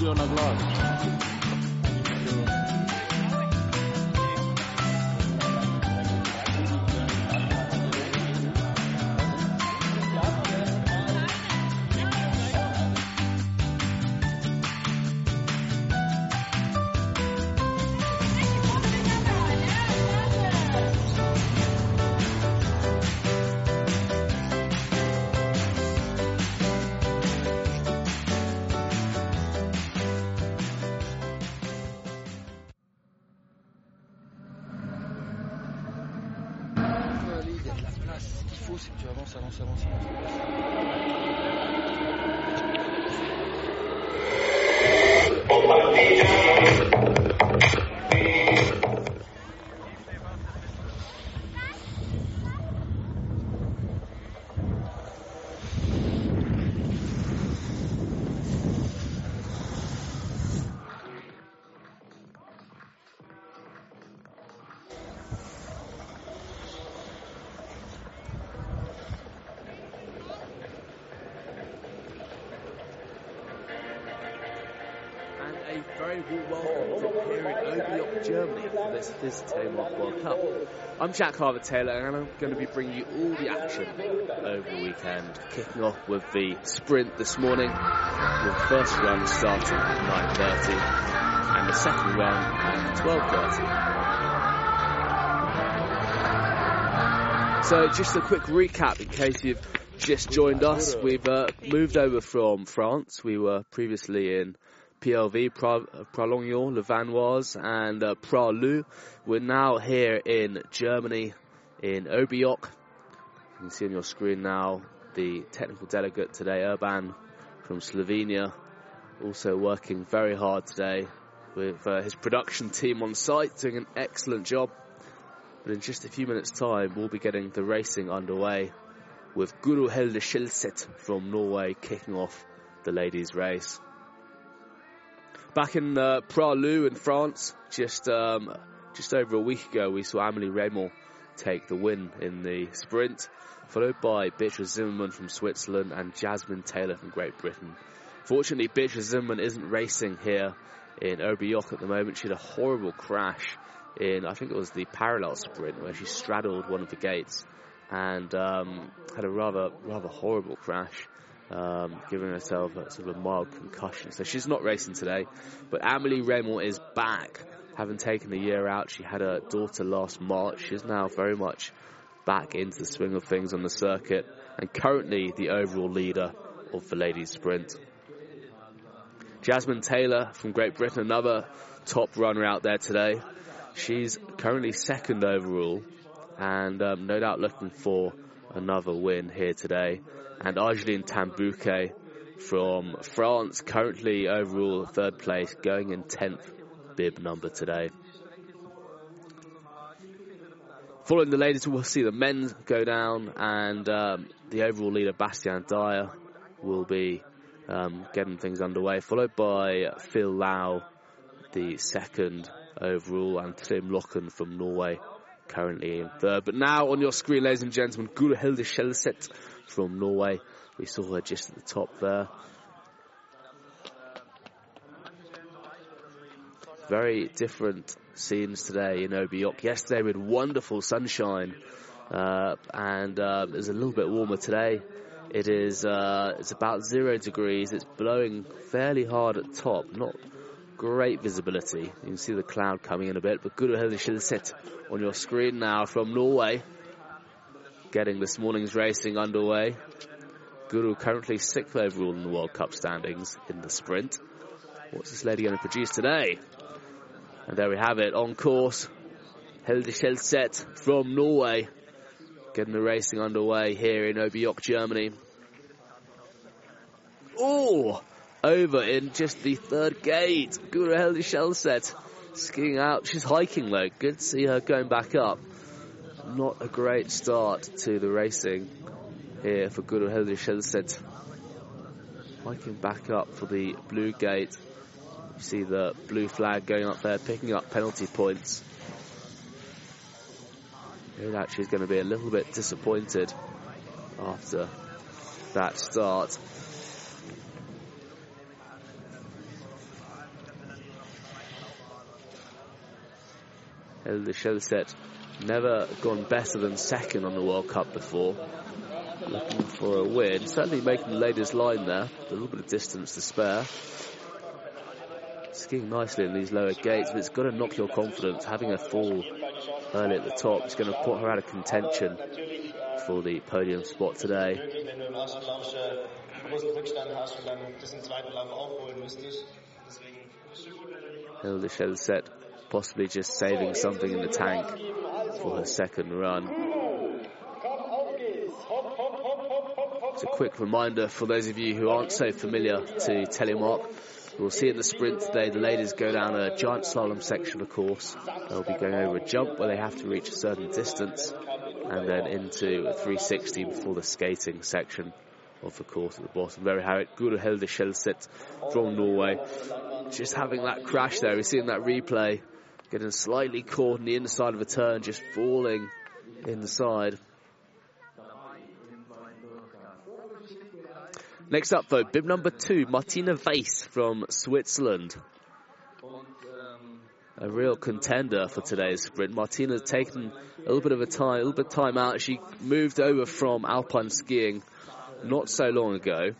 je to audio na glas. I'm Jack Harvard Taylor, and I'm going to be bringing you all the action over the weekend. Kicking off with the sprint this morning, the first run starting at 9:30, and the second run at 12:30. So, just a quick recap in case you've just joined us. We've uh, moved over from France. We were previously in PLV, Pralognan, Le Vanoise, and uh. We're now here in Germany, in Oberjoch. You can see on your screen now the technical delegate today, Urban from Slovenia, also working very hard today with uh, his production team on site, doing an excellent job. But in just a few minutes' time, we'll be getting the racing underway with Guro Helde Skjelset from Norway kicking off the ladies' race. Back in uh, Pralu in France, just um, just over a week ago, we saw Amelie Reymond take the win in the sprint, followed by Beatrice Zimmermann from Switzerland and Jasmine Taylor from Great Britain. Fortunately, Beatrice Zimmermann isn't racing here in Oberjoch at the moment. She had a horrible crash in, I think it was the parallel sprint, where she straddled one of the gates and um, had a rather rather horrible crash um, giving herself a sort of a mild concussion. So she's not racing today. But Amelie Reymond is back, having taken a year out. She had a daughter last March. She's now very much back into the swing of things on the circuit and currently the overall leader of the ladies sprint. Jasmine Taylor from Great Britain, another top runner out there today. She's currently second overall and um, no doubt looking for another win here today and Argeline Tan-Bouquet from France, currently overall third place, going in 10th bib number today. Following the ladies, we'll see the men go down, and um, the overall leader, Bastien Dayer, will be um, getting things underway, followed by Phil Lau, the second overall, and Tim Locken from Norway, currently in third. But now on your screen, ladies and gentlemen, Guro Helde Skjelset from Norway. We saw her just at the top there. Very different scenes today in Oberjoch. Yesterday we had wonderful sunshine, uh, and uh, it's a little bit warmer today. It is uh, it's about zero degrees. It's blowing fairly hard at top. Not great visibility. You can see the cloud coming in a bit, but Guro Helde Skjelset on your screen now from Norway getting this morning's racing underway. Guro currently sixth overall in the World Cup standings in the sprint. What's this lady going to produce today? And there we have it, on course. Skjelset from Norway. Getting the racing underway here in Oberjoch, Germany. Oh, over in just the third gate. Guro Helde Skjelset skiing out. She's hiking though. Good to see her going back up not a great start to the racing here for Guro Helde Skjelset. Hiking back up for the blue gate. You see the blue flag going up there, picking up penalty points. Actually is going to be a little bit disappointed after that start. Hilde Skjelset never gone better than second on the World Cup before. Looking for a win. Certainly making the ladies line there. A little bit of distance to spare. Skiing nicely in these lower gates, but it's got to knock your confidence. Having a fall early at the top is going to put her out of contention for the podium spot today. Hilde Skjelset possibly just saving something in the tank for her second run. It's a quick reminder for those of you who aren't so familiar to Telemark. We'll see in the sprint today the ladies go down a giant slalom section of course. They'll be going over a jump where they have to reach a certain distance and then into a 360 before the skating section of the course at the bottom. Very Harriet, Guro Hilde Skjelset from Norway. Just having that crash there, we're seeing that replay, getting slightly caught in the inside of a turn, just falling inside. Next up, though, bib number two, Martina Weiss from Switzerland. A real contender for today's sprint. Martina's taken a little bit of a time, a little bit of time out. She moved over from alpine skiing not so long ago.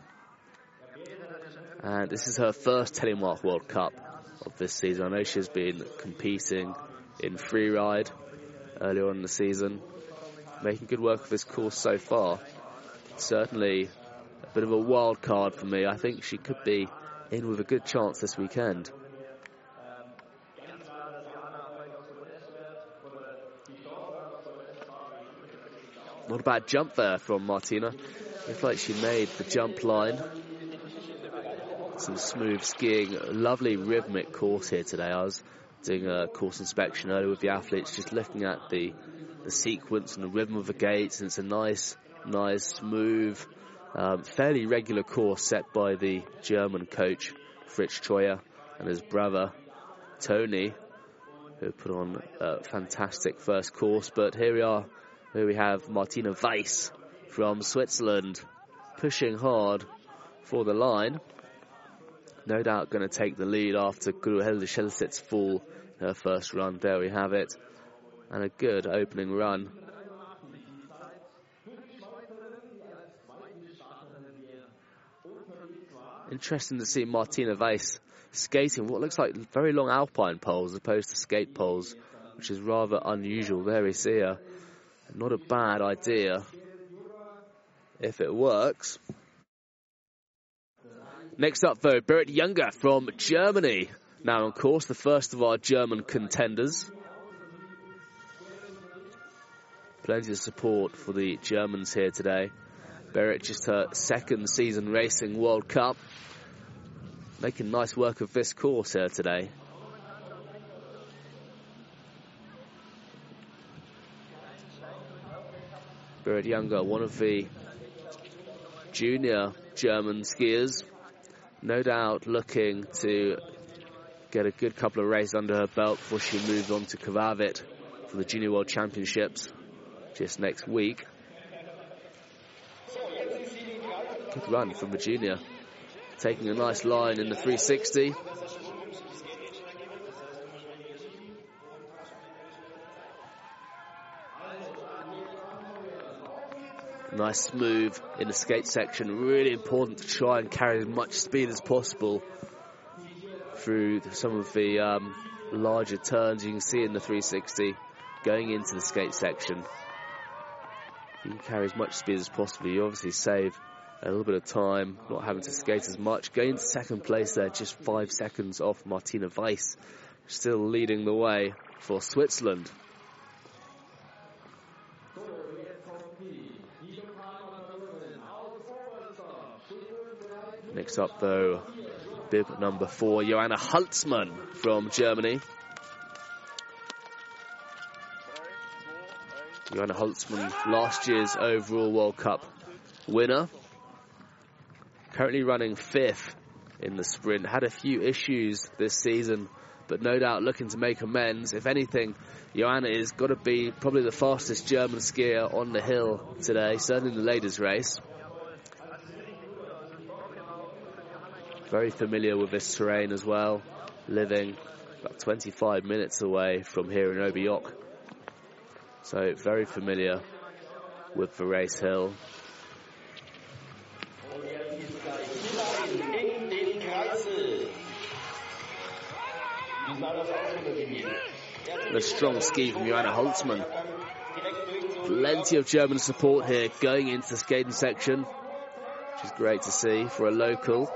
And this is her first Telemark World Cup of this season. I know she's been competing in freeride earlier on in the season, making good work of this course so far. Certainly a bit of a wild card for me. I think she could be in with a good chance this weekend. Not a bad jump there from Martina. Looks like she made the jump line. Some smooth skiing. Lovely rhythmic course here today. I was doing a course inspection earlier with the athletes, just looking at the the sequence and the rhythm of the gates. And it's a nice, nice, smooth, um, fairly regular course set by the German coach Fritz Troyer and his brother Tony, who put on a fantastic first course. But here we are, here we have Martina Weiss from Switzerland pushing hard for the line. No doubt going to take the lead after Guro Hilde Skjelset's fall her first run. There we have it. And a good opening run Interesting to see Martina Weiss skating what looks like very long alpine poles opposed to skate poles, which is rather unusual. There we see her. Not a bad idea if it works. Next up, though, Berit Junger from Germany. Now, of course, the first of our German contenders. Plenty of support for the Germans here today. Berit just her second season racing World Cup. Making nice work of this course here today. Berit Junger, one of the junior German skiers, no doubt looking to get a good couple of races under her belt before she moves on to Kvarvit for the Junior World Championships just next week. Good run from Virginia. Taking a nice line in the 360. Nice smooth in the skate section. Really important to try and carry as much speed as possible through some of the um, larger turns you can see in the 360 going into the skate section. You can carry as much speed as possible. You obviously save a little bit of time, not having to skate as much. Going to second place there, just five seconds off Martina Weiss, still leading the way for Switzerland. Next up, though, bib number four, Johanna Holzmann from Germany. Johanna Holzmann, last year's overall World Cup winner. Currently running fifth in the sprint. Had a few issues this season, but no doubt looking to make amends. If anything, Johanna is got to be probably the fastest German skier on the hill today, certainly in the ladies' race. Very familiar with this terrain as well, living about 25 minutes away from here in Oberjoch. So very familiar with the race hill. A strong ski from Johanna Holzmann. Plenty of German support here going into the skating section, which is great to see for a local.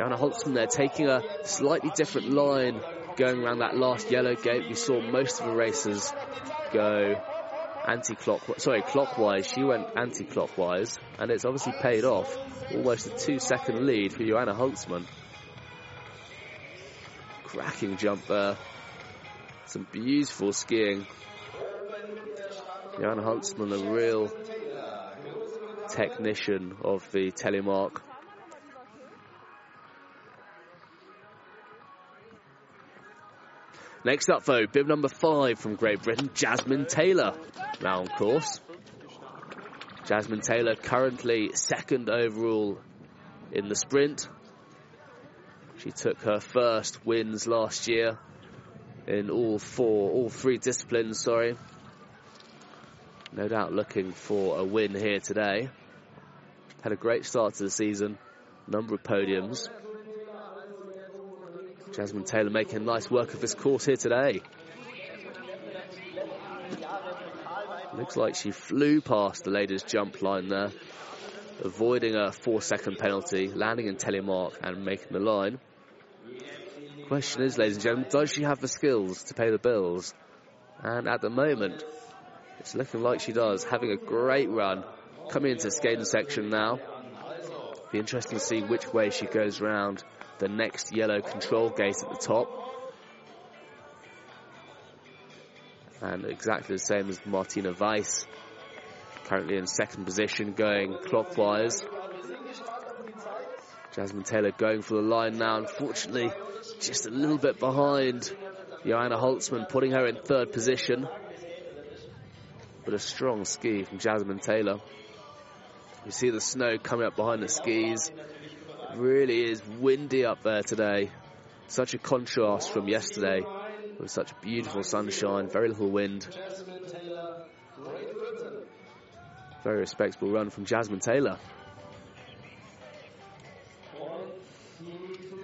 Johanna Holzmann there taking a slightly different line going around that last yellow gate. We saw most of the racers go anti-clockwise, sorry, clockwise. She went anti-clockwise, and it's obviously paid off. Almost a two-second lead for Johanna Holzmann. Cracking jump there. Some beautiful skiing. Johanna Holzmann, a real technician of the telemark. Next up, though, bib number five from Great Britain, Jasmine Taylor. Now on course. Jasmine Taylor currently second overall in the sprint. She took her first wins last year in all four, all three disciplines, sorry. No doubt looking for a win here today. Had a great start to the season, number of podiums. Jasmine Taylor making nice work of this course here today. Looks like she flew past the ladies' jump line there, avoiding a four second penalty, landing in telemark and making the line. Question is, ladies and gentlemen, does she have the skills to pay the bills? And at the moment, it's looking like she does, having a great run. Coming into the skating section now. Be interesting to see which way she goes round the next yellow control gate at the top. And exactly the same as Martina Weiss, currently in second position, going clockwise. Jasmine Taylor going for the line now, unfortunately, just a little bit behind Johanna Holzmann, putting her in third position. But a strong ski from Jasmine Taylor. You see the snow coming up behind the skis really is windy up there today. Such a contrast from yesterday with such beautiful sunshine, very little wind. Very respectable run from Jasmine Taylor.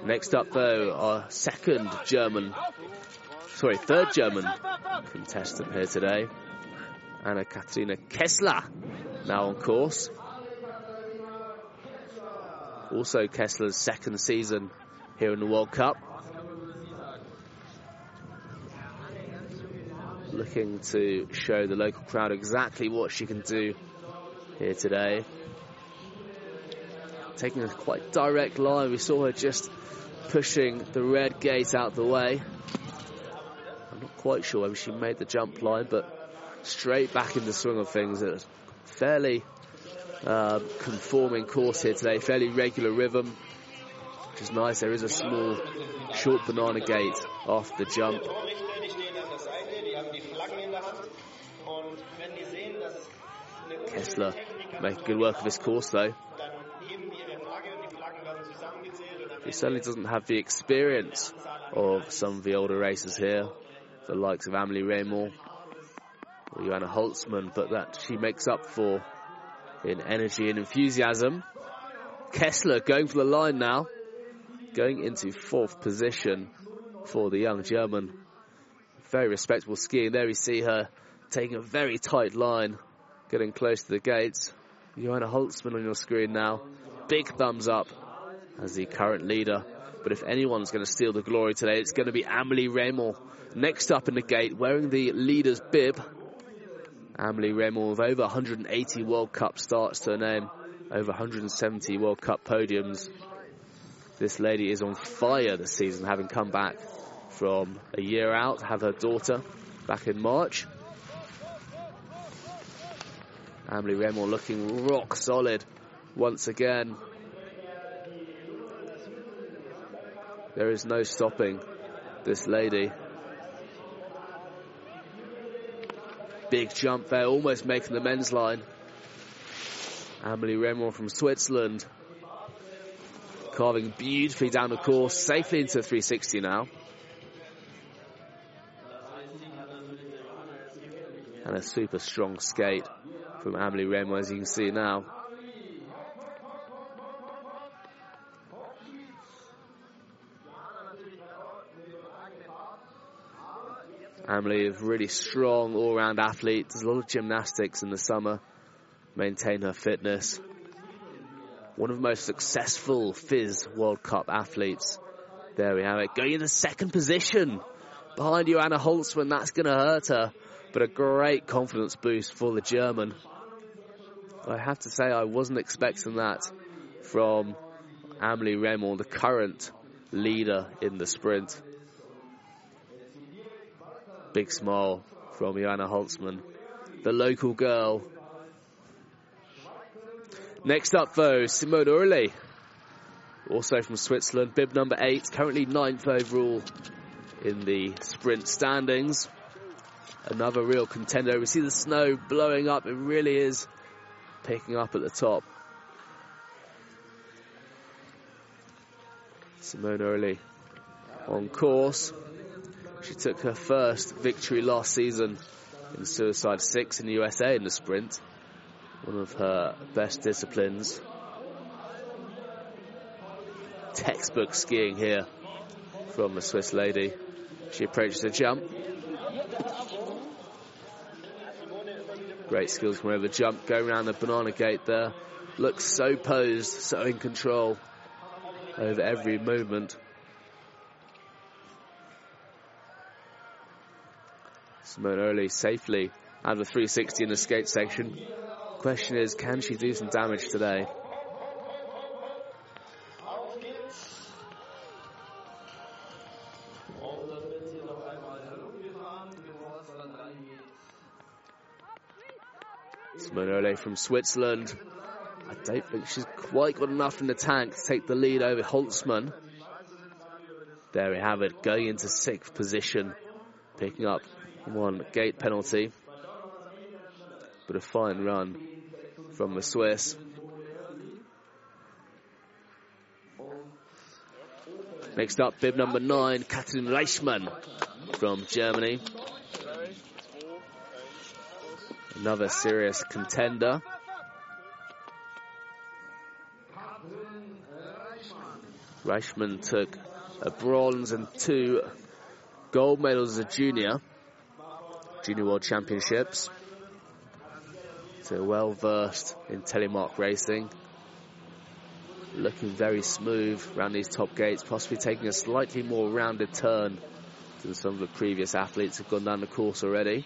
Next up, though, our second German, sorry, third German contestant here today, Anna Katarina Kessler, now on course. Also Kessler's second season here in the World Cup. Looking to show the local crowd exactly what she can do here today. Taking a quite direct line. We saw her just pushing the red gate out the way. I'm not quite sure whether she made the jump line, but straight back in the swing of things. It was fairly uh, conforming course here today, fairly regular rhythm, which is nice. There is a small, short banana gate off the jump. Kessler making good work of his course though. He certainly doesn't have the experience of some of the older racers here, the likes of Amelie Reymond or Johanna Holzmann, but that she makes up for in energy and enthusiasm. Kessler going for the line now, going into fourth position for the young German. Very respectable skiing. There we see her taking a very tight line, getting close to the gates. Johanna Holzmann on your screen now. Big thumbs up as the current leader. But if anyone's going to steal the glory today, it's going to be Amelie Reymond. Next up in the gate, wearing the leader's bib, Amelie Reymond with over 180 World Cup starts to her name, over 170 World Cup podiums. This lady is on fire this season, having come back from a year out, have her daughter back in March. Amelie Reymond looking rock solid once again. There is no stopping this lady. Big jump there, almost making the men's line. Amelie Reymond from Switzerland Carving beautifully down the course, safely into 360 now. And a super strong skate from Amelie Reymond, as you can see now. Amelie is really strong all-round athlete. Does a lot of gymnastics in the summer. Maintain her fitness. One of the most successful FIS World Cup athletes. There we have it. Going into second position. Behind you, Anna Holzmann. That's going to hurt her. But a great confidence boost for the German. I have to say I wasn't expecting that from Amelie Reymond, the current leader in the sprint. Big smile from Johanna Holzmann, the local girl. Next up, though, Simone Oehrli, also from Switzerland, bib number eight, currently ninth overall in the sprint standings. Another real contender. We see the snow blowing up. It really is picking up at the top. Simone Oehrli on course. She took her first victory last season in Suicide 6 in the USA in the sprint. One of her best disciplines. Textbook skiing here from the Swiss lady. She approaches the jump. Great skills from over the jump, going around the banana gate there. Looks so posed, so in control over every movement. Simone Oehrli safely out of the 360 in the skate section. Question is, can she do some damage today? Oehrli from Switzerland. I don't think she's quite got enough in the tank to take the lead over Holzmann. There we have it, going into sixth position, picking up one gate penalty. But a fine run from the Swiss. Next up, bib number nine, Katrin Reichmann from Germany. Another serious contender. Reichmann took a bronze and two gold medals as a junior. Junior World Championships. So well versed in telemark racing. Looking very smooth around these top gates, possibly taking a slightly more rounded turn than some of the previous athletes have gone down the course already.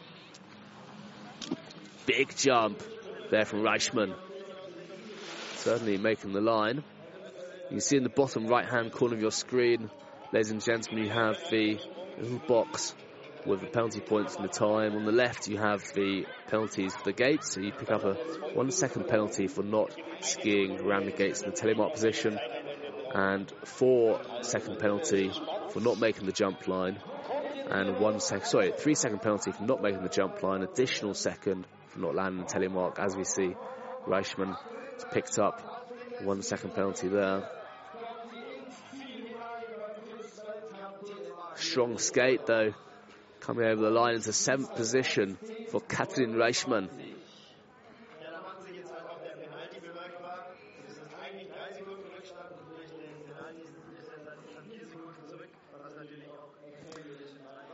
Big jump there from Reichmann. Certainly making the line. You can see in the bottom right hand corner of your screen, ladies and gentlemen, you have the little box with the penalty points and the time. On the left, you have the penalties for the gates. So you pick up a one second penalty for not skiing around the gates in the telemark position, and four second penalty for not making the jump line, and one second, sorry, three second penalty for not making the jump line, additional second for not landing the telemark. As we see, Reichmann has picked up one second penalty there. Strong skate though coming over the line into seventh position for Katrin Reichmann.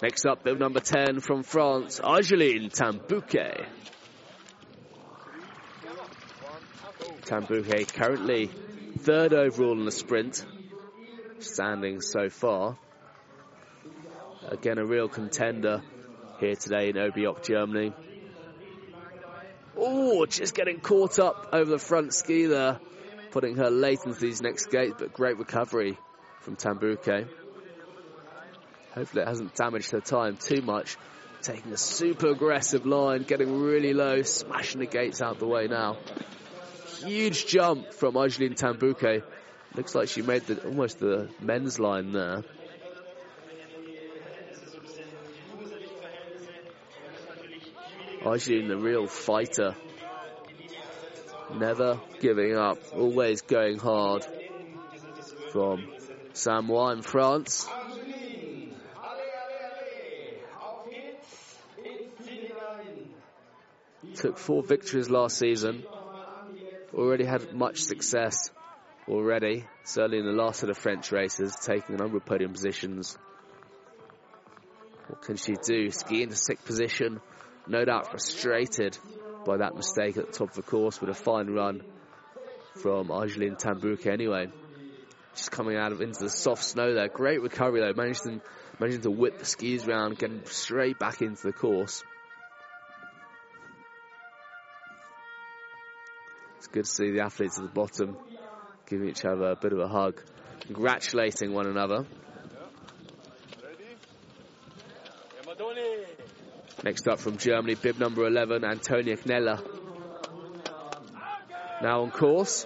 Next up, bib number 10 from France, Argeline Tan-Bouquet. Tan-Bouquet currently third overall in the sprint, standing so far. Again, a real contender here today in Oberjoch, Germany. Oh, just getting caught up over the front ski there, putting her late into these next gates, but great recovery from Tan-Bouquet. Hopefully it hasn't damaged her time too much. Taking a super aggressive line, getting really low, smashing the gates out the way now. Huge jump from Argeline Tan-Bouquet. Looks like she made the, almost the men's line there. Arjun, the real fighter. Never giving up, always going hard from Samoëns in France. Took four victories last season. Already had much success already, certainly in the last of the French races, taking a number of podium positions. What can she do? Ski into sixth position, no doubt frustrated by that mistake at the top of the course, but a fine run from Argeline Tan-Bouquet anyway. Just coming out of into the soft snow there. Great recovery though, managing, managing to whip the skis around, getting straight back into the course. It's good to see the athletes at the bottom giving each other a bit of a hug, congratulating one another. Next up from Germany, bib number 11, Antonia Kneller. Now on course.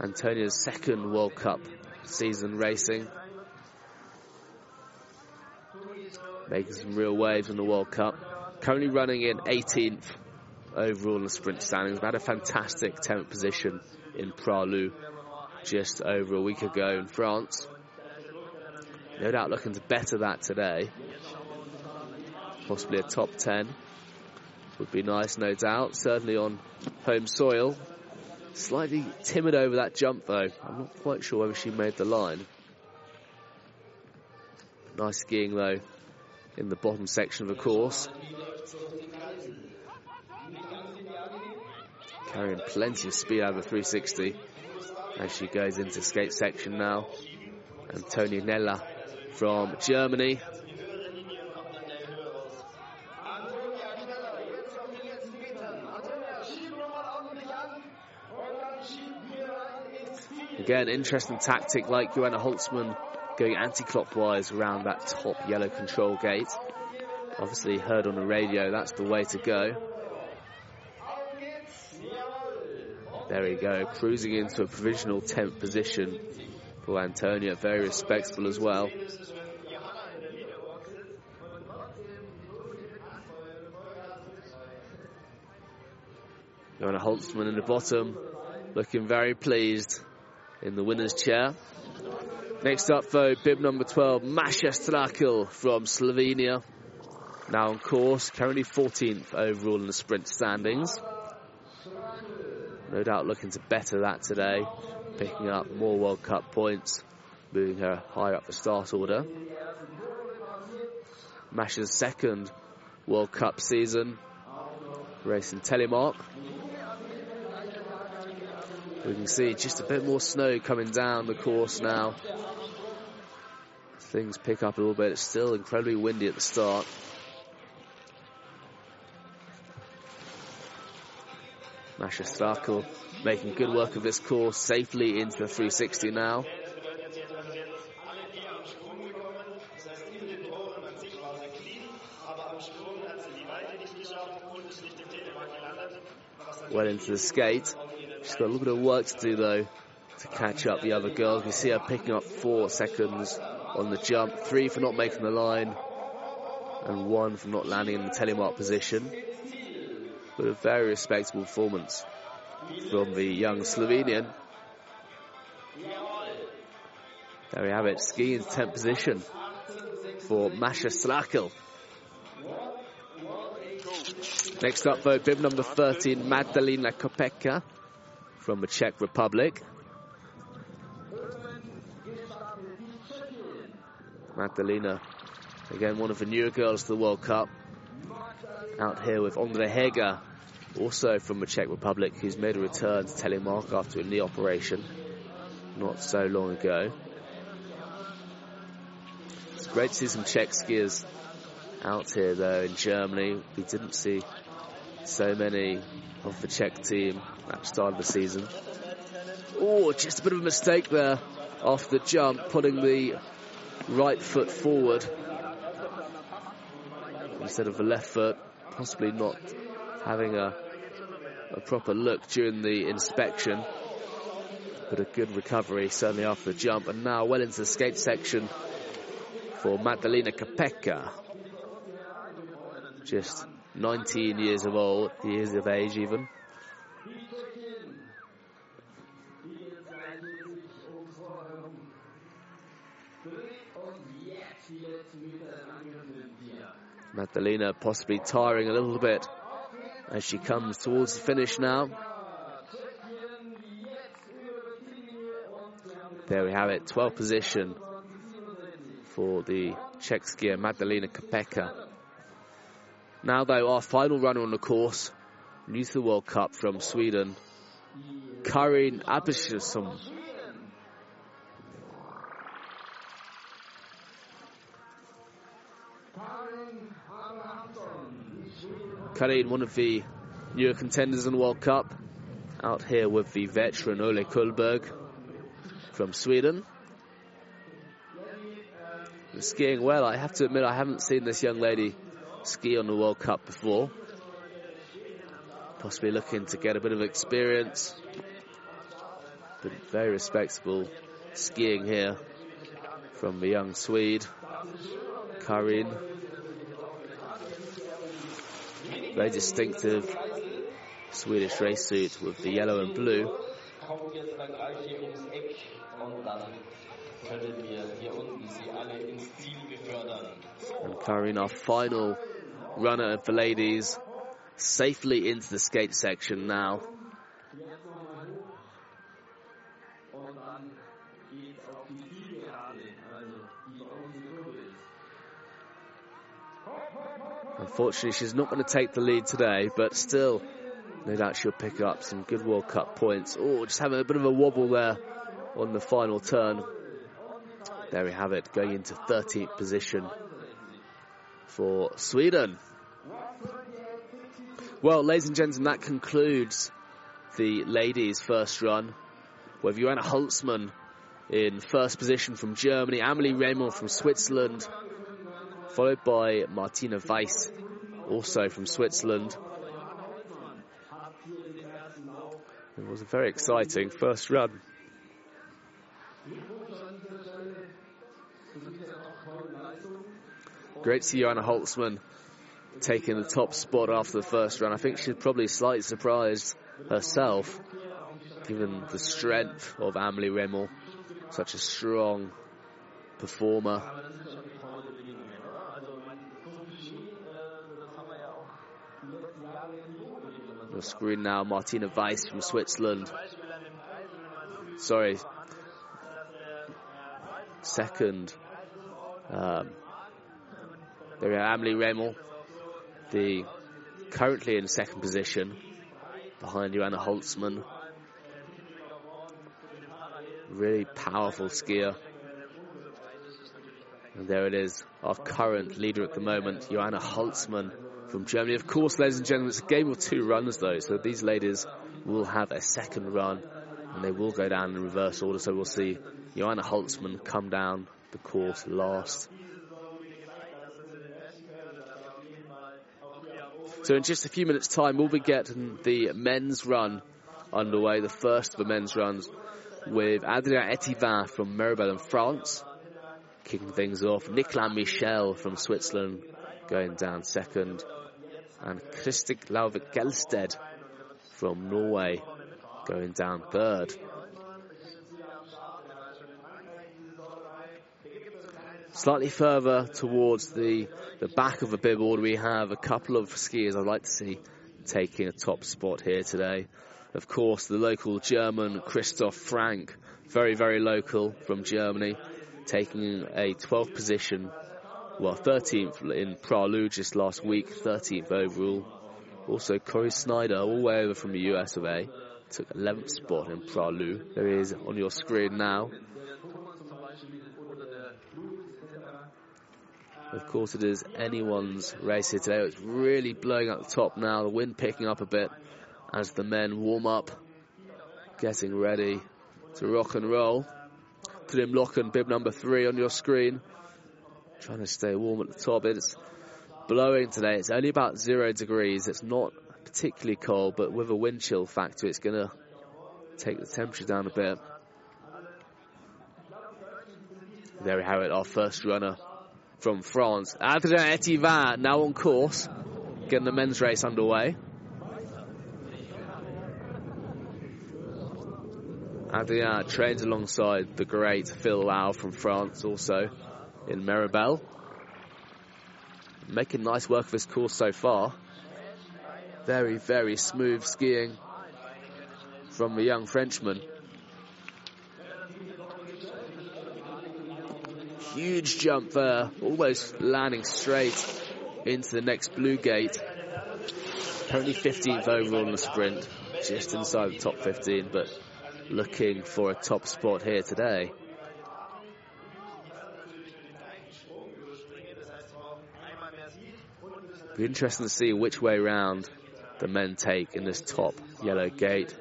Antonia's second World Cup season racing. Making some real waves in the World Cup. Currently running in 18th overall in the sprint standings. Had a fantastic 10th position in Pralou just over a week ago in France. No doubt looking to better that today. Possibly a top 10 would be nice, no doubt. Certainly on home soil. Slightly timid over that jump though. I'm not quite sure whether she made the line. Nice skiing though in the bottom section of the course. Carrying plenty of speed out of the 360 as she goes into skate section now. Antonia Kneller from Germany. Again, interesting tactic like Johanna Holzmann going anti-clockwise around that top yellow control gate. Obviously heard on the radio, that's the way to go. There we go, cruising into a provisional 10th position for Antonia. Very respectable as well. Johanna Holzmann in the bottom, looking very pleased in the winner's chair. Next up, though, bib number 12, Masha Strakel from Slovenia. Now on course, currently 14th overall in the sprint standings. No doubt looking to better that today, picking up more World Cup points, moving her higher up the start order. Masha's second World Cup season, racing Telemark. We can see just a bit more snow coming down the course now. Things pick up a little bit. It's still incredibly windy at the start. Masha Strakel making good work of this course safely into the 360 now. Well into the skate. She's got a little bit of work to do though to catch up the other girls. We see her picking up four seconds on the jump, three for not making the line, and one for not landing in the telemark position but a very respectable performance from the young Slovenian. There we have it, skiing 10th position for Masha Strakel. Next up though, bib number 13, Magdalena Kopecka from the Czech Republic. Magdalena, again one of the newer girls to the World Cup. Out here with Ondrej Heger also from the Czech Republic, who's made a return to Telemark after a knee operation not so long ago. It's great to see some Czech skiers out here, though, in Germany. We didn't see so many of the Czech team at the start of the season. Oh, just a bit of a mistake there off the jump, putting the right foot forward instead of the left foot, possibly not having a, a proper look during the inspection. But a good recovery, certainly after the jump. And now well into the skate section for Magdalena Kopecka. Just 19 years of old, years of age even. Magdalena possibly tiring a little bit as she comes towards the finish now. There we have it, 12th position for the Czech skier Magdalena Kopecka. Now though, our final runner on the course, to the World Cup from Sweden, Karin Abishasom. Karin, one of the newer contenders in the World Cup, out here with the veteran Ole Kullberg from Sweden. Skiing well, I have to admit I haven't seen this young lady ski on the World Cup before. Possibly looking to get a bit of experience. But very respectable skiing here from the young Swede, Karin. Very distinctive Swedish race suit with the yellow and blue. And Karin, our final runner for ladies, safely into the skate section now. Unfortunately, she's not going to take the lead today, but still, no doubt she'll pick up some good World Cup points. Oh, just having a bit of a wobble there on the final turn. There we have it, going into 13th position for Sweden. Well, ladies and gentlemen, that concludes the ladies' first run with Johanna Holzmann in first position from Germany, Amelie Reymond from Switzerland, followed by Martina Weiss, also from Switzerland. It was a very exciting first run. Great to see Johanna Holzmann taking the top spot after the first run. I think she's probably slightly surprised herself, given the strength of Amelie Reymond, such a strong performer. The screen now, Martina Weiss from Switzerland. Sorry. Second. Um, there we are, Amelie Reymond, the currently in second position behind Johanna Holzmann. Really powerful skier. And there it is, our current leader at the moment, Johanna Holzmann from Germany. Of course, ladies and gentlemen, it's a game of two runs though, so these ladies will have a second run and they will go down in reverse order. So we'll see Johanna Holzmann come down the course last. So in just a few minutes' time, we'll be getting the men's run underway, the first of the men's runs, with Adrien Etivin from Meribel in France, kicking things off. Nicolas Michel from Switzerland going down second, and Kristik Lauvik Gelsted from Norway going down third. Slightly further towards the, the back of the order, we have a couple of skiers I'd like to see taking a top spot here today. Of course, the local German Christoph Frank, very, very local from Germany, taking a 12th position, well, 13th in Pra Loup just last week, 13th overall. Also, Corey Snyder, all the way over from the US of A, took 11th spot in Pra Loup. There he is on your screen now. Of course, it is anyone's race here today. It's really blowing up the top now. The wind picking up a bit as the men warm up, getting ready to rock and roll. Trym Loken, bib number three on your screen. Trying to stay warm at the top. It's blowing today. It's only about zero degrees. It's not particularly cold, but with a wind chill factor, it's going to take the temperature down a bit. There we have it, our first runner from France. Adrien Etivin now on course, getting the men's race underway. Adrien trains alongside the great Phil Lau from France also in Meribel. Making nice work of his course so far. Very, very smooth skiing from the young Frenchman. Huge jump there, almost landing straight into the next blue gate. Currently 15th overall in the sprint, just inside the top 15, but looking for a top spot here today. Be interesting to see which way round the men take in this top yellow gate.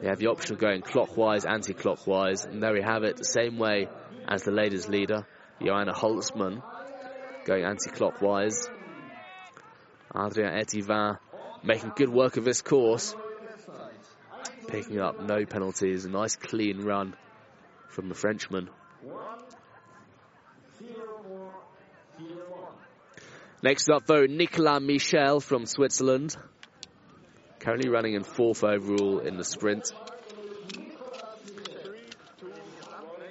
They have the option of going clockwise, anti-clockwise, and there we have it, the same way as the ladies' leader, Johanna Holzmann, going anti-clockwise. Adrien Etivin making good work of this course, picking up no penalties, a nice clean run from the Frenchman. Next up, though, Nicolas Michel from Switzerland. Currently running in fourth overall in the sprint.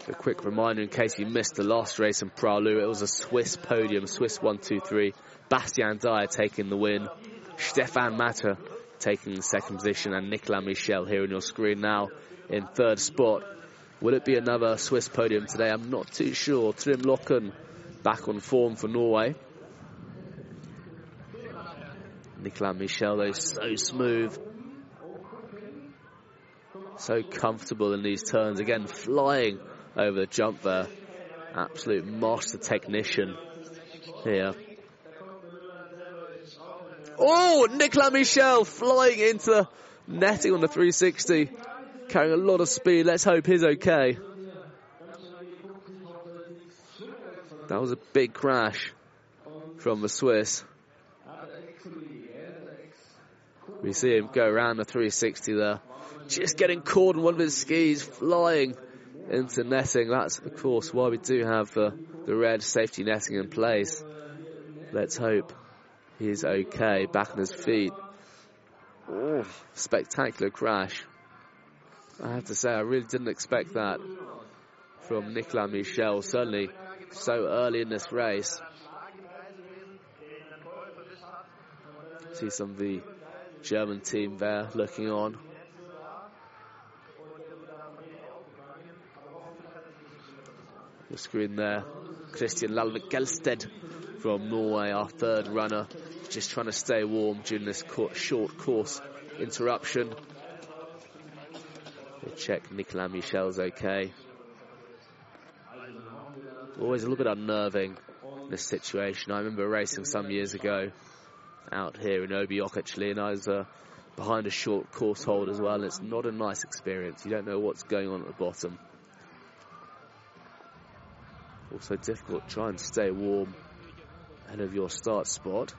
A quick reminder in case you missed the last race in Pra Loup, it was a Swiss podium, Swiss 1-2-3. Bastien Dayer taking the win. Stefan Matter taking the second position and Nicolas Michel here on your screen now in third spot. Will it be another Swiss podium today? I'm not too sure. Trym Loken back on form for Norway. Nicolas Michel, though, so smooth. So comfortable in these turns. Again, flying over the jump there. Absolute master technician here. Oh, Nicolas Michel flying into netting on the 360. Carrying a lot of speed. Let's hope he's okay. That was a big crash from the Swiss. We see him go around the 360 there. Just getting caught in one of his skis, flying into netting. That's, of course, why we do have the, the red safety netting in place. Let's hope he's okay, back on his feet. Oh, spectacular crash. I have to say, I really didn't expect that from Nicolas Michel, certainly so early in this race. See some of the German team there looking on. The screen there, Christian Lalvik Gelsted from Norway, our third runner, just trying to stay warm during this short course interruption. We check Nicolas Michel's okay. Always a little bit unnerving in this situation. I remember racing some years ago out here in Oberjoch actually, and I was uh, behind a short course hold as well. It's not a nice experience. You don't know what's going on at the bottom. Also difficult trying to stay warm ahead of your start spot.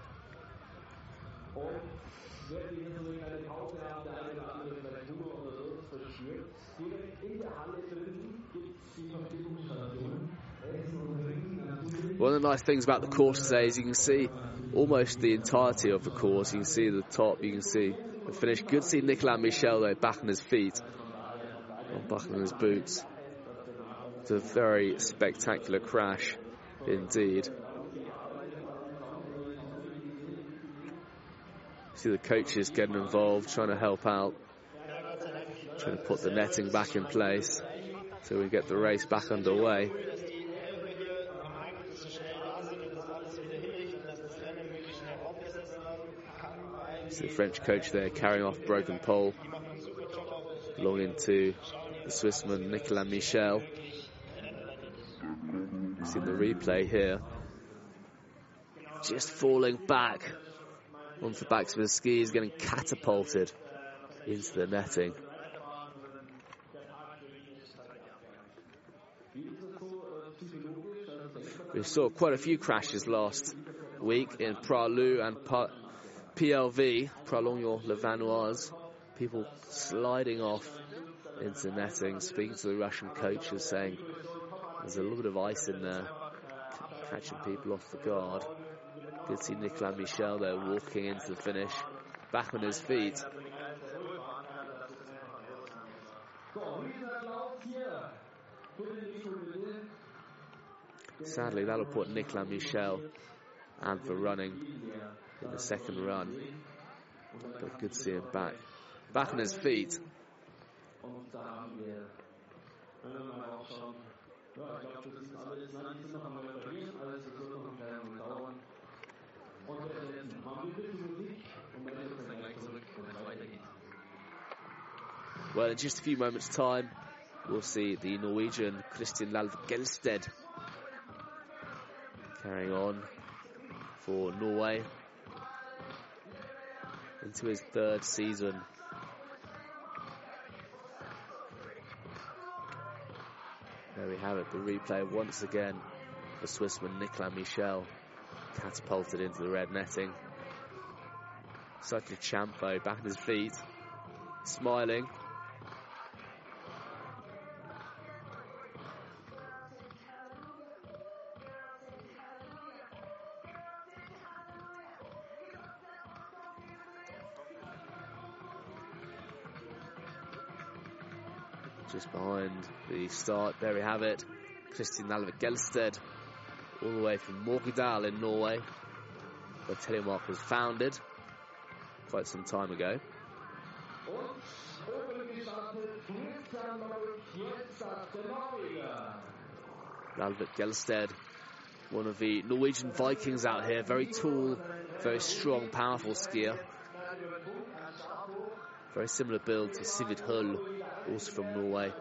One of the nice things about the course today is you can see almost the entirety of the course. You can see the top, you can see the finish. Good to see Nicolas Michel though back on his feet, back on his boots. It's a very spectacular crash indeed. See the coaches getting involved, trying to help out, trying to put the netting back in place so we get the race back underway. the French coach there carrying off broken pole belonging to the Swissman Nicolas Michel. See the replay here. Just falling back onto the backs of his skis, getting catapulted into the netting. We saw quite a few crashes last week in Pra Loup and PLV, Pralognan-le-Vanoise, people sliding off into netting, speaking to the Russian coaches saying there's a little bit of ice in there, catching people off the guard. Good see Nicolas Michel there walking into the finish, back on his feet. Sadly, that'll put Nicolas Michel and for running in the second run. But good to see him back. Back on his feet. Well, in just a few moments' time, we'll see the Norwegian Christian Lalve Gelsted carrying on for Norway into his third season. There we have it, the replay once again. The Swissman Nicolas Michel catapulted into the red netting. Such a champ though, back on his feet, smiling, behind the start. There we have it. Christian Lalvik Gelsted, all the way from Morgedal in Norway, where Telemark was founded quite some time ago. Lalvik Gelsted, one of the Norwegian Vikings out here, very tall, very strong, powerful skier. Very similar build to Sivid Hull, also from Norway.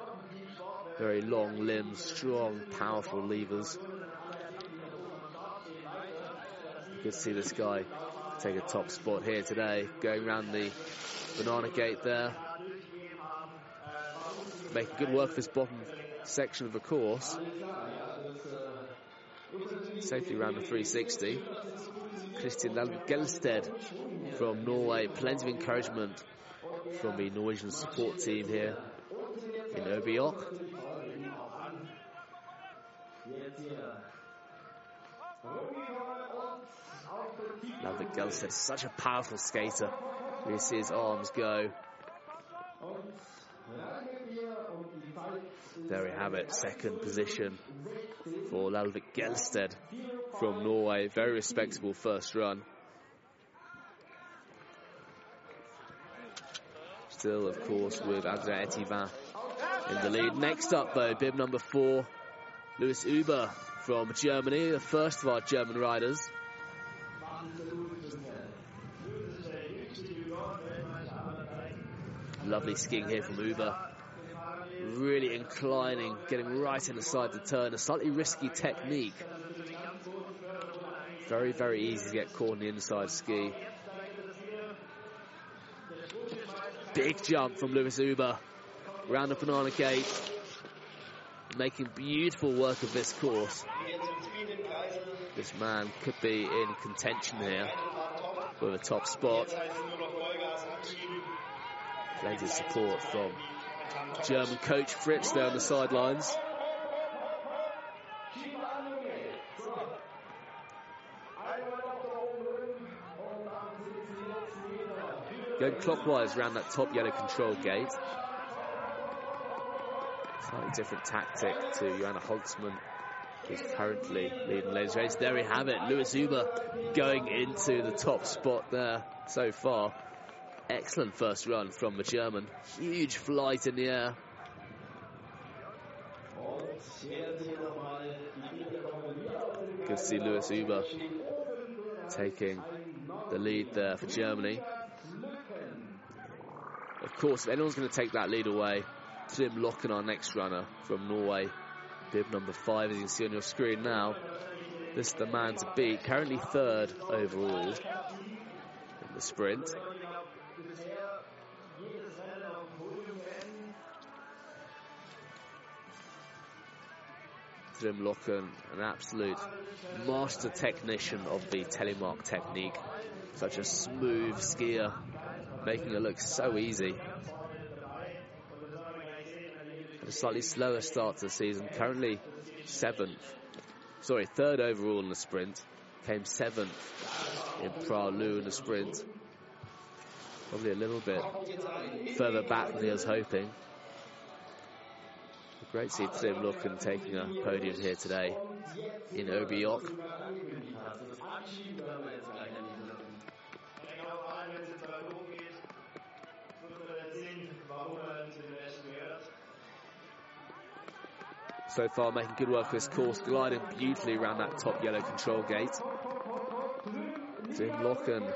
Very long limbs, strong, powerful levers. You can see this guy take a top spot here today, going around the banana gate there. Making good work of this bottom section of the course. Safely around the 360. Christian Gelsted from Norway, plenty of encouragement from the Norwegian support team here in Oberjoch. Such a powerful skater. You see his arms go. There we have it, second position for Lalvik Gelsted from Norway. Very respectable first run. Still, of course, with Adrien Etivin in the lead. Next up, though, bib number four, Louis Uber from Germany, the first of our German riders. Lovely skiing here from Uber. Really inclining, getting right inside the turn. A slightly risky technique. Very, very easy to get caught in the inside ski. Big jump from Lewis Uber. Round the banana gate. Making beautiful work of this course. This man could be in contention here with a top spot. Plenty of support from German coach Fritz there on the sidelines. Going clockwise around that top yellow control gate. Slightly different tactic to Johanna Holzmann, who's currently leading ladies race. There we have it. Lewis Uber going into the top spot there so far. Excellent first run from the German. Huge flight in the air. Good to see Lewis Uber taking the lead there for Germany. Of course, if anyone's going to take that lead away, Trym Loken, our next runner from Norway, bib number five, as you can see on your screen now. This is the man to beat, currently third overall in the sprint. Trym Loken, an absolute master technician of the telemark technique. Such a smooth skier making it look so easy. A slightly slower start to the season, currently seventh, sorry, third overall in the sprint, came seventh in Pra Loup in the sprint. Probably a little bit further back than he was hoping. Great to see Trym Loken taking a podium here today in Oberjoch. So far making good work of his course, gliding beautifully around that top yellow control gate. Trym Loken,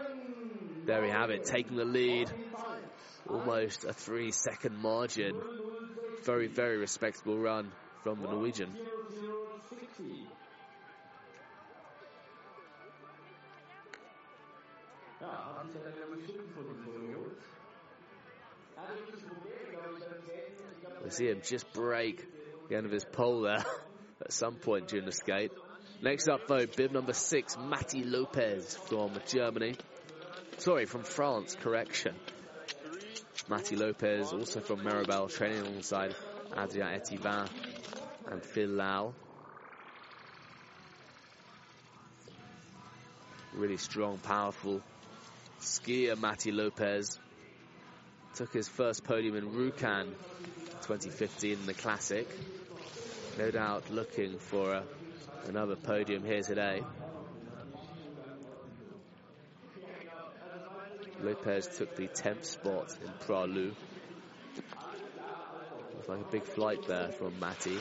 there we have it, taking the lead. Almost a three second margin. Very, very respectable run from the Norwegian. We see him just break the end of his pole there at some point during the skate. Next up, though, bib number six, Matti Lopez from Germany. Sorry, from France, correction. Matti Lopez, also from Meribel, training alongside Adrien Etivin and Phil Lau. Really strong, powerful skier, Matti Lopez. Took his first podium in Rjukan 2015 in the Classic. No doubt looking for a, another podium here today. Lopez took the 10th spot in Pra Loup. Looks like a big flight there from Matti.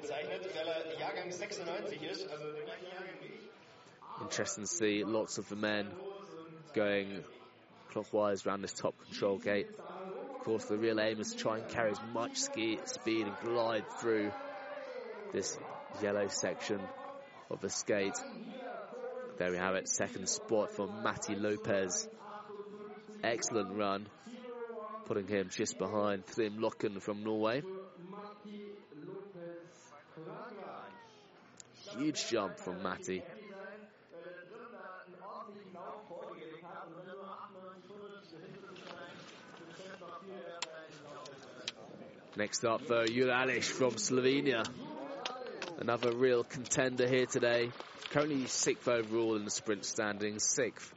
Bezeichnet, weil er Jahrgang 96 ist, also der gleiche Jahrgang wie ich. Interesting to see lots of the men going clockwise around this top control gate. Of course, the real aim is to try and carry as much ski, speed and glide through this yellow section of the skate. There we have it, second spot for Matti Lopez. Excellent run putting him just behind Trym Loken from Norway. Huge jump from Matti. Next up, though, from Slovenia. Another real contender here today. Currently sixth overall in the sprint standings, sixth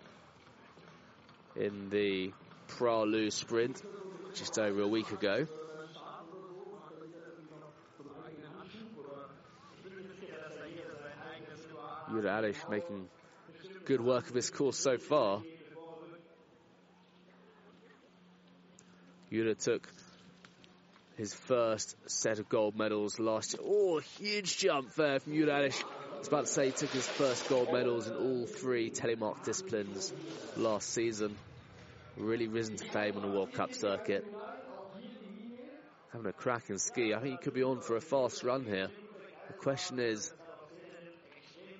in the Pra Loup sprint just over a week ago. Jure Alish making good work of his course so far. Jure took his first set of gold medals last year. Oh, huge jump there from Jure Alish. I was about to say he took his first gold medals in all three telemark disciplines last season really risen to fame on the World Cup circuit. Having a crack cracking ski. I think he could be on for a fast run here. The question is,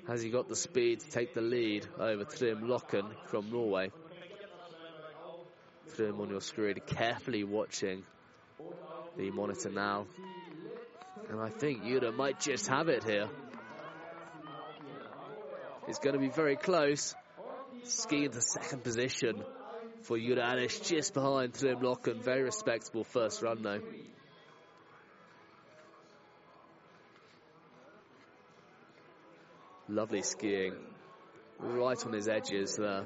has he got the speed to take the lead over Trym Loken from Norway? Trym on your screen, carefully watching the monitor now. And I think Jure might just have it here. It's going to be very close. Ski into second position for Jure Alish just behind Trym Loken. Very respectable first run though. Lovely skiing. Right on his edges there.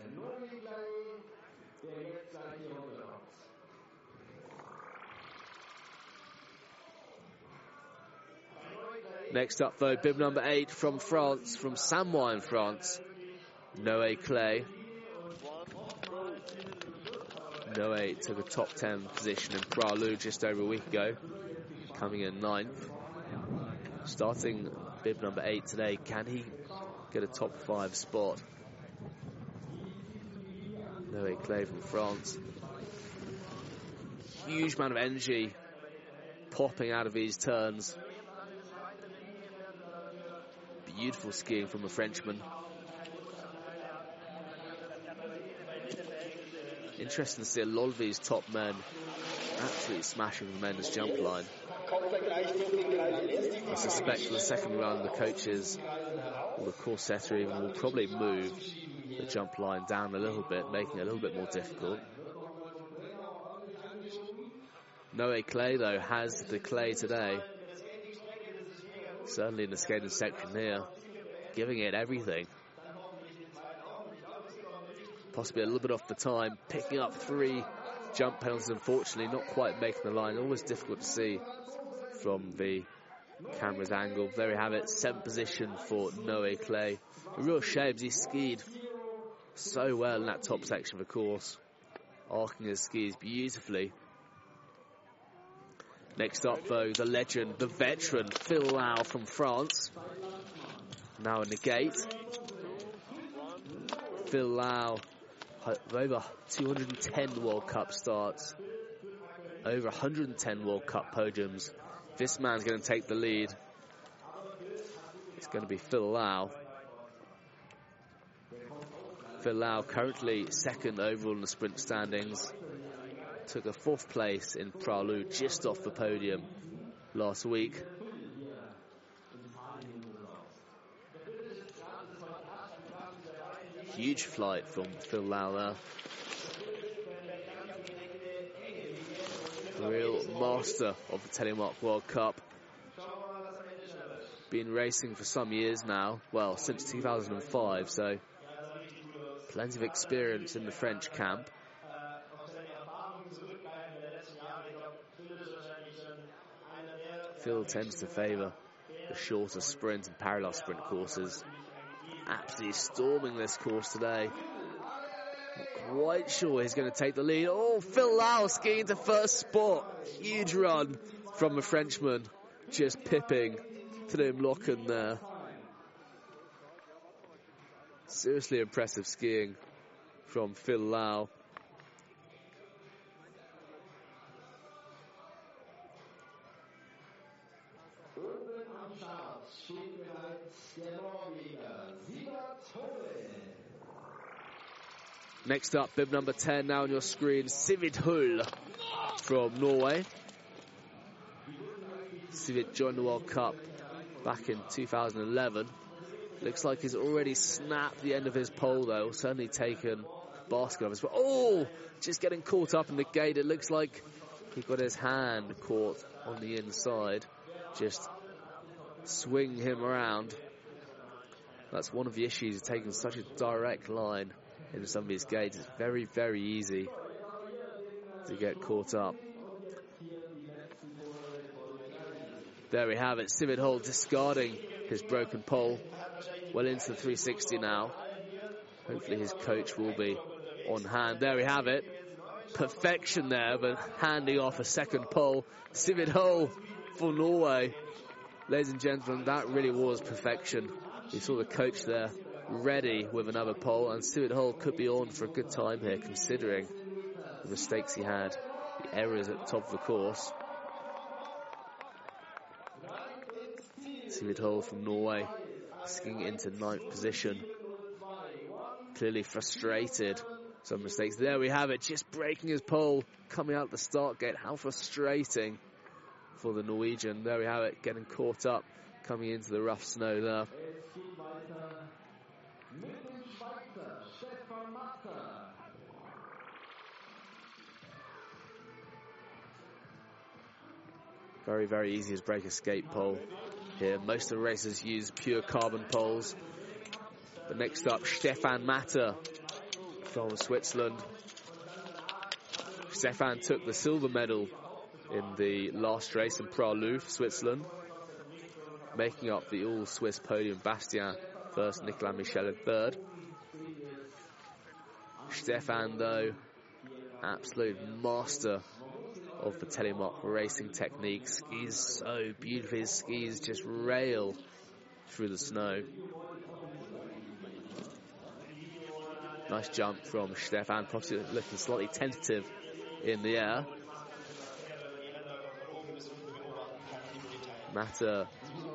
Next up though, bib number eight from France, from Samoëns in France. Noé Clay. Noé took a top 10 position in Pra Loup just over a week ago, coming in ninth. Starting bib number 8 today, can he get a top 5 spot? Noé Clay from France. Huge amount of energy popping out of these turns. Beautiful skiing from a Frenchman. Interesting to see a lot of these top men absolutely smashing the men's jump line. I suspect for the second round the coaches the setter even will probably move the jump line down a little bit, making it a little bit more difficult. Noé Clay though has the clay today. certainly in the skating section here, giving it everything. Possibly a little bit off the time, picking up three jump penalties, unfortunately, not quite making the line. Always difficult to see from the camera's angle. There we have it, seventh position for Noe Clay. A real shame, he skied so well in that top section of the course, arcing his skis beautifully. Next up, though, the legend, the veteran, Phil Lau from France. Now in the gate. Phil Lau, over 210 World Cup starts, over 110 World Cup podiums. This man's going to take the lead. It's going to be Phil Lau. Phil Lau currently second overall in the sprint standings took a fourth place in Pra Loup, just off the podium last week. Huge flight from Phil Lau Real master of the Telemark World Cup. Been racing for some years now, well, since 2005, so plenty of experience in the French camp. Phil tends to favour the shorter sprint and parallel sprint courses. Absolutely storming this course today. Sure he's going to take the lead. Oh, Phil Lau skiing to first spot. Huge run from the Frenchman. Just pipping Trym Loken there. Seriously impressive skiing from Phil Lau. Next up, bib number 10 now on your screen, Sivid Hull from Norway. Sivid joined the World Cup back in 2011. Looks like he's already snapped the end of his pole though, certainly taken basket of his. Oh, just getting caught up in the gate. It looks like he got his hand caught on the inside. Just swing him around. That's one of the issues taking such a direct line in some of these gates. It's very, very easy to get caught up. There we have it. Sivid Hull discarding his broken pole. Well into the 360 now. Hopefully his coach will be on hand. There we have it. Perfection there, but handing off a second pole. Sivid Hull for Norway. Ladies and gentlemen, that really was perfection. You saw the coach there ready with another pole, and Stuart Hull could be on for a good time here, considering the mistakes he had, the errors at the top of the course. Stuart Hull from Norway, skiing into ninth position. Clearly frustrated. Some mistakes. There we have it, just breaking his pole, coming out the start gate. How frustrating for the Norwegian. There we have it, getting caught up, coming into the rough snow there. Very, very easy to break a skate pole here. Most of the racers use pure carbon poles. But next up, Stefan Matter from Switzerland. Stefan took the silver medal in the last race in Pra Loup for Switzerland, making up the all-Swiss podium. Bastien first, Nicolas Michel in third. Stefan, though, absolute master of the telemark racing technique. Skis so beautifully. His skis just rail through the snow. Nice jump from Stefan, possibly looking slightly tentative in the air. Matter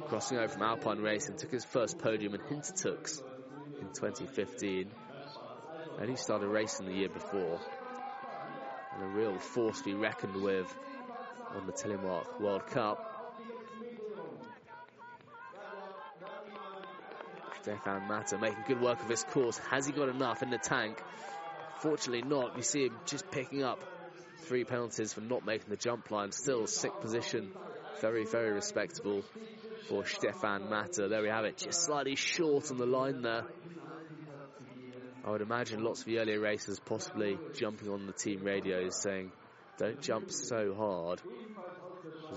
crossing over from Alpine Racing took his first podium in Hintertux in 2015. And he started racing the year before. And a real force to be reckoned with on the Telemark World Cup. Stefan Matter making good work of his course. Has he got enough in the tank? Fortunately not. You see him just picking up three penalties for not making the jump line. Still sick position very, very respectable. for Stefan Matter. There we have it, just slightly short on the line there. I would imagine lots of the earlier racers possibly jumping on the team radios saying, don't jump so hard.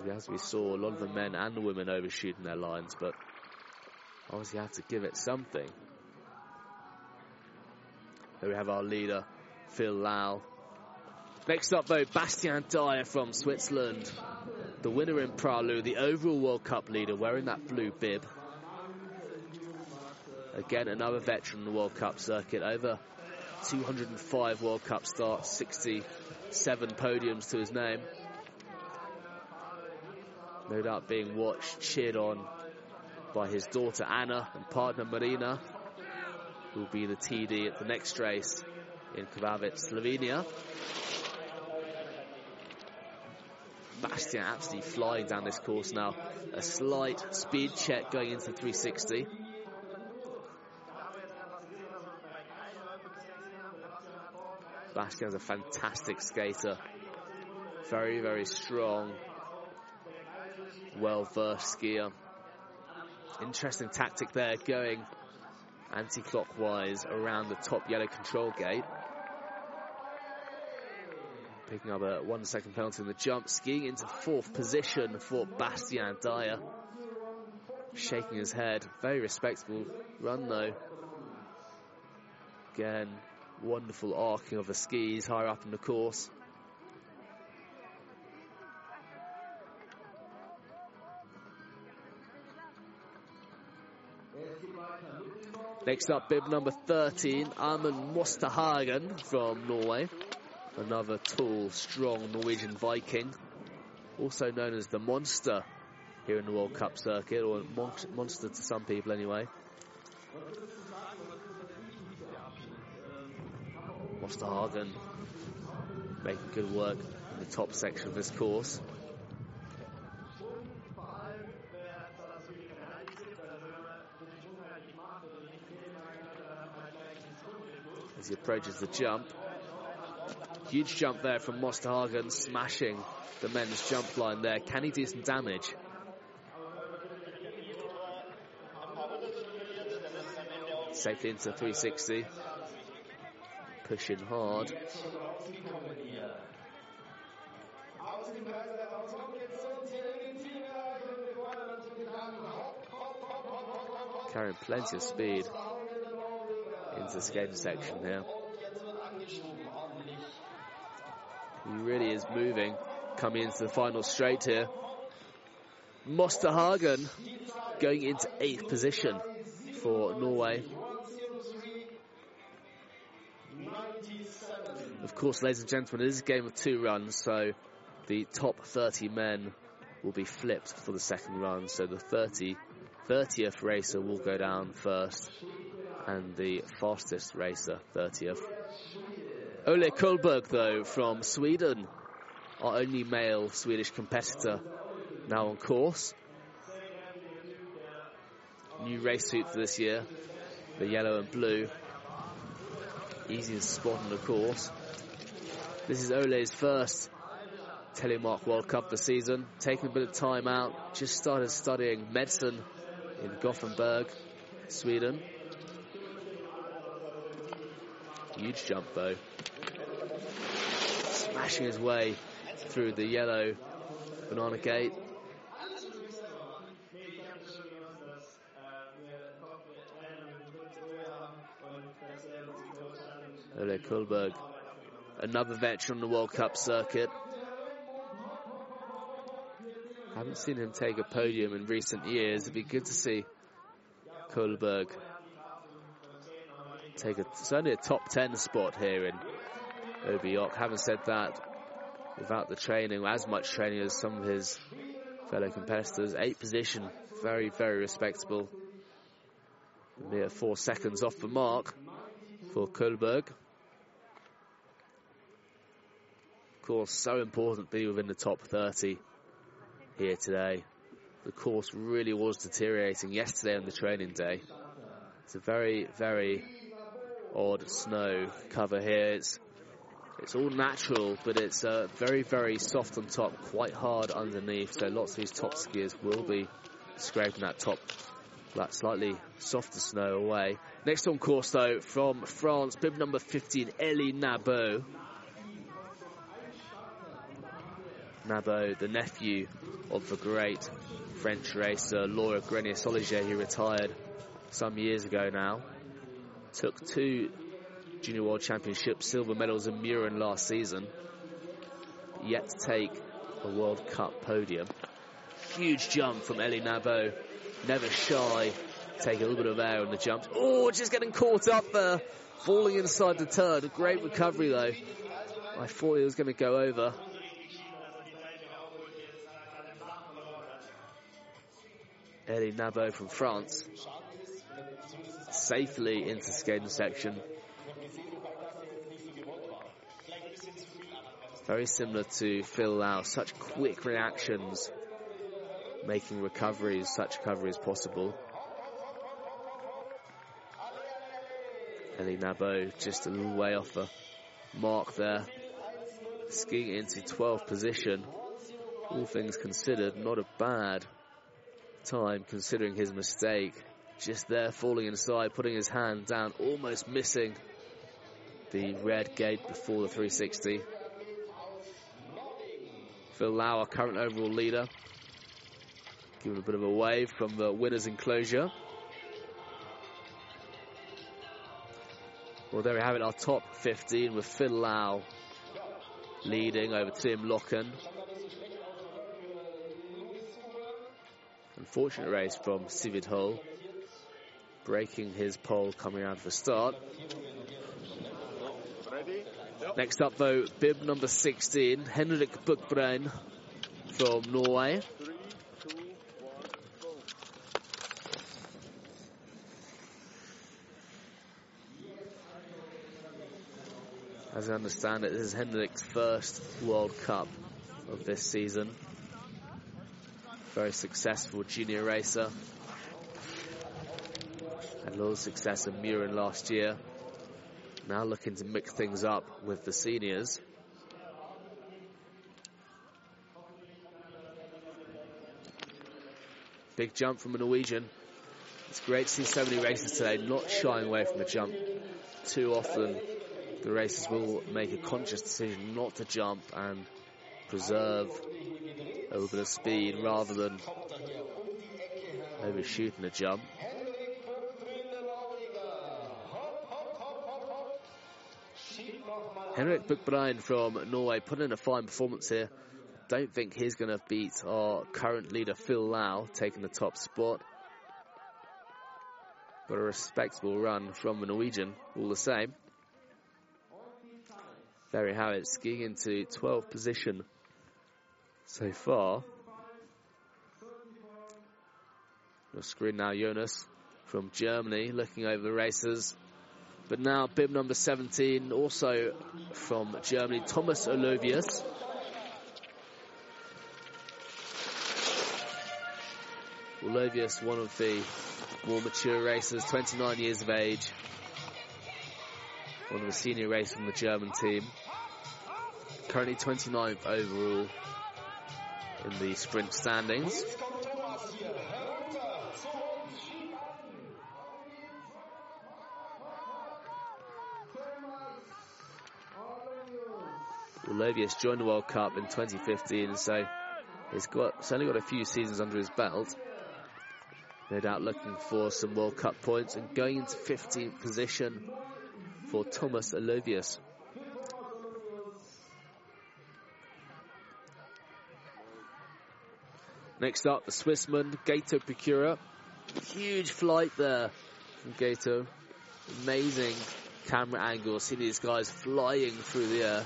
As we saw, a lot of the men and the women overshooting their lines, but obviously have to give it something. There we have our leader, Phil Lau. Next up, though, Bastien Dayer from Switzerland. The winner in Pra Loup, the overall World Cup leader, wearing that blue bib. Again, another veteran in the World Cup circuit. Over 205 World Cup starts, 67 podiums to his name. No doubt being watched, cheered on by his daughter Anna and partner Marina, who will be the TD at the next race in Krvavec, Slovenia. Bastien absolutely flying down this course now. A slight speed check going into 360. Bastien's a fantastic skater. Very, very strong. Well-versed skier. Interesting tactic there, going anti-clockwise around the top yellow control gate. Picking up a one second penalty in the jump, skiing into fourth position for Bastien Dayer. Shaking his head, very respectable run though. Again, wonderful arcing of the skis higher up in the course. Next up, bib number 13, Amund Mosterhagen from Norway. Another tall, strong Norwegian Viking. Also known as the Monster here in the World Cup circuit, or Monster to some people anyway. Mosterhagen making good work in the top section of this course. As he approaches the jump. Huge jump there from Mosterhagen, smashing the men's jump line there. Can he do some damage? Safely into 360 pushing hard. Carrying plenty of speed into the skating section here. He really is moving, coming into the final straight here. Mosterhagen going into eighth position for Norway. Course, ladies and gentlemen, it is a game of two runs, so the top 30 men will be flipped for the second run. So the 30, 30th racer will go down first, and the fastest racer, 30th. Ole Kullberg, though, from Sweden, our only male Swedish competitor, now on course. New race suit for this year, the yellow and blue. Easy to spot on the course. This is Ole's first Telemark World Cup this season. Taking a bit of time out. Just started studying medicine in Gothenburg, Sweden. Huge jump though. Smashing his way through the yellow banana gate. Ole Kullberg another veteran on the World Cup circuit. Haven't seen him take a podium in recent years. It'd be good to see Kullberg take a, certainly a top 10 spot here in Oberjoch. Having said that, without the training, as much training as some of his fellow competitors, eight position, very, very respectable. Mere four seconds off the mark for Kullberg. course, so important to be within the top 30 here today. The course really was deteriorating yesterday on the training day. It's a very, very odd snow cover here. It's it's all natural, but it's uh, very, very soft on top, quite hard underneath. So lots of these top skiers will be scraping that top, that slightly softer snow away. Next on course though, from France, bib number 15, Elie Nabot. Nabot, the nephew of the great French racer Laurent Grenier-Soliget, who retired some years ago now. Took two Junior World Championship silver medals in Mürren last season. Yet to take a World Cup podium. Huge jump from Elie Nabot. Never shy. Take a little bit of air on the jumps. Oh, just getting caught up there. Falling inside the turn. A great recovery though. I thought he was going to go over. Elie Nabot from France. Safely into skating section. Very similar to Phil Lau, such quick reactions, making recoveries, such recovery as possible. Elie Nabot just a little way off the mark there. Skiing into 12th position. All things considered, not a bad time considering his mistake. Just there falling inside, putting his hand down, almost missing the red gate before the 360. Phil Lau, our current overall leader. Giving a bit of a wave from the winner's enclosure. Well, there we have it, our top 15 with Phil Lau leading over Trym Loken. Unfortunate race from Sivid Hull, breaking his pole coming out of the start. Next up, though, bib number 16, Henrik Buchbrein from Norway. As I understand it, this is Henrik's first World Cup of this season. Very successful junior racer. Had a of success in Mürren last year. Now looking to mix things up with the seniors. Big jump from a Norwegian. It's great to see so many races today not shying away from the jump. Too often the racers will make a conscious decision not to jump and preserve bit of speed rather than overshooting the jump. Henrik Buchbrein from Norway put in a fine performance here. Don't think he's going to beat our current leader Phil Lau taking the top spot. But a respectable run from the Norwegian all the same. Barry Howard skiing into 12th position so far. Your screen now, Jonas from Germany looking over the races. But now bib number 17, also from Germany, Thomas Olovius. Olovius, one of the more mature racers, 29 years of age. One of the senior racers from the German team. Currently 29th overall in the sprint standings. Olovius joined the World Cup in 2015, so he's got only got a few seasons under his belt. No doubt looking for some World Cup points and going into 15th position for Thomas Olovius. Next up, the Swissman, Gato Picura. Huge flight there from Gato. Amazing camera angle, seeing these guys flying through the air.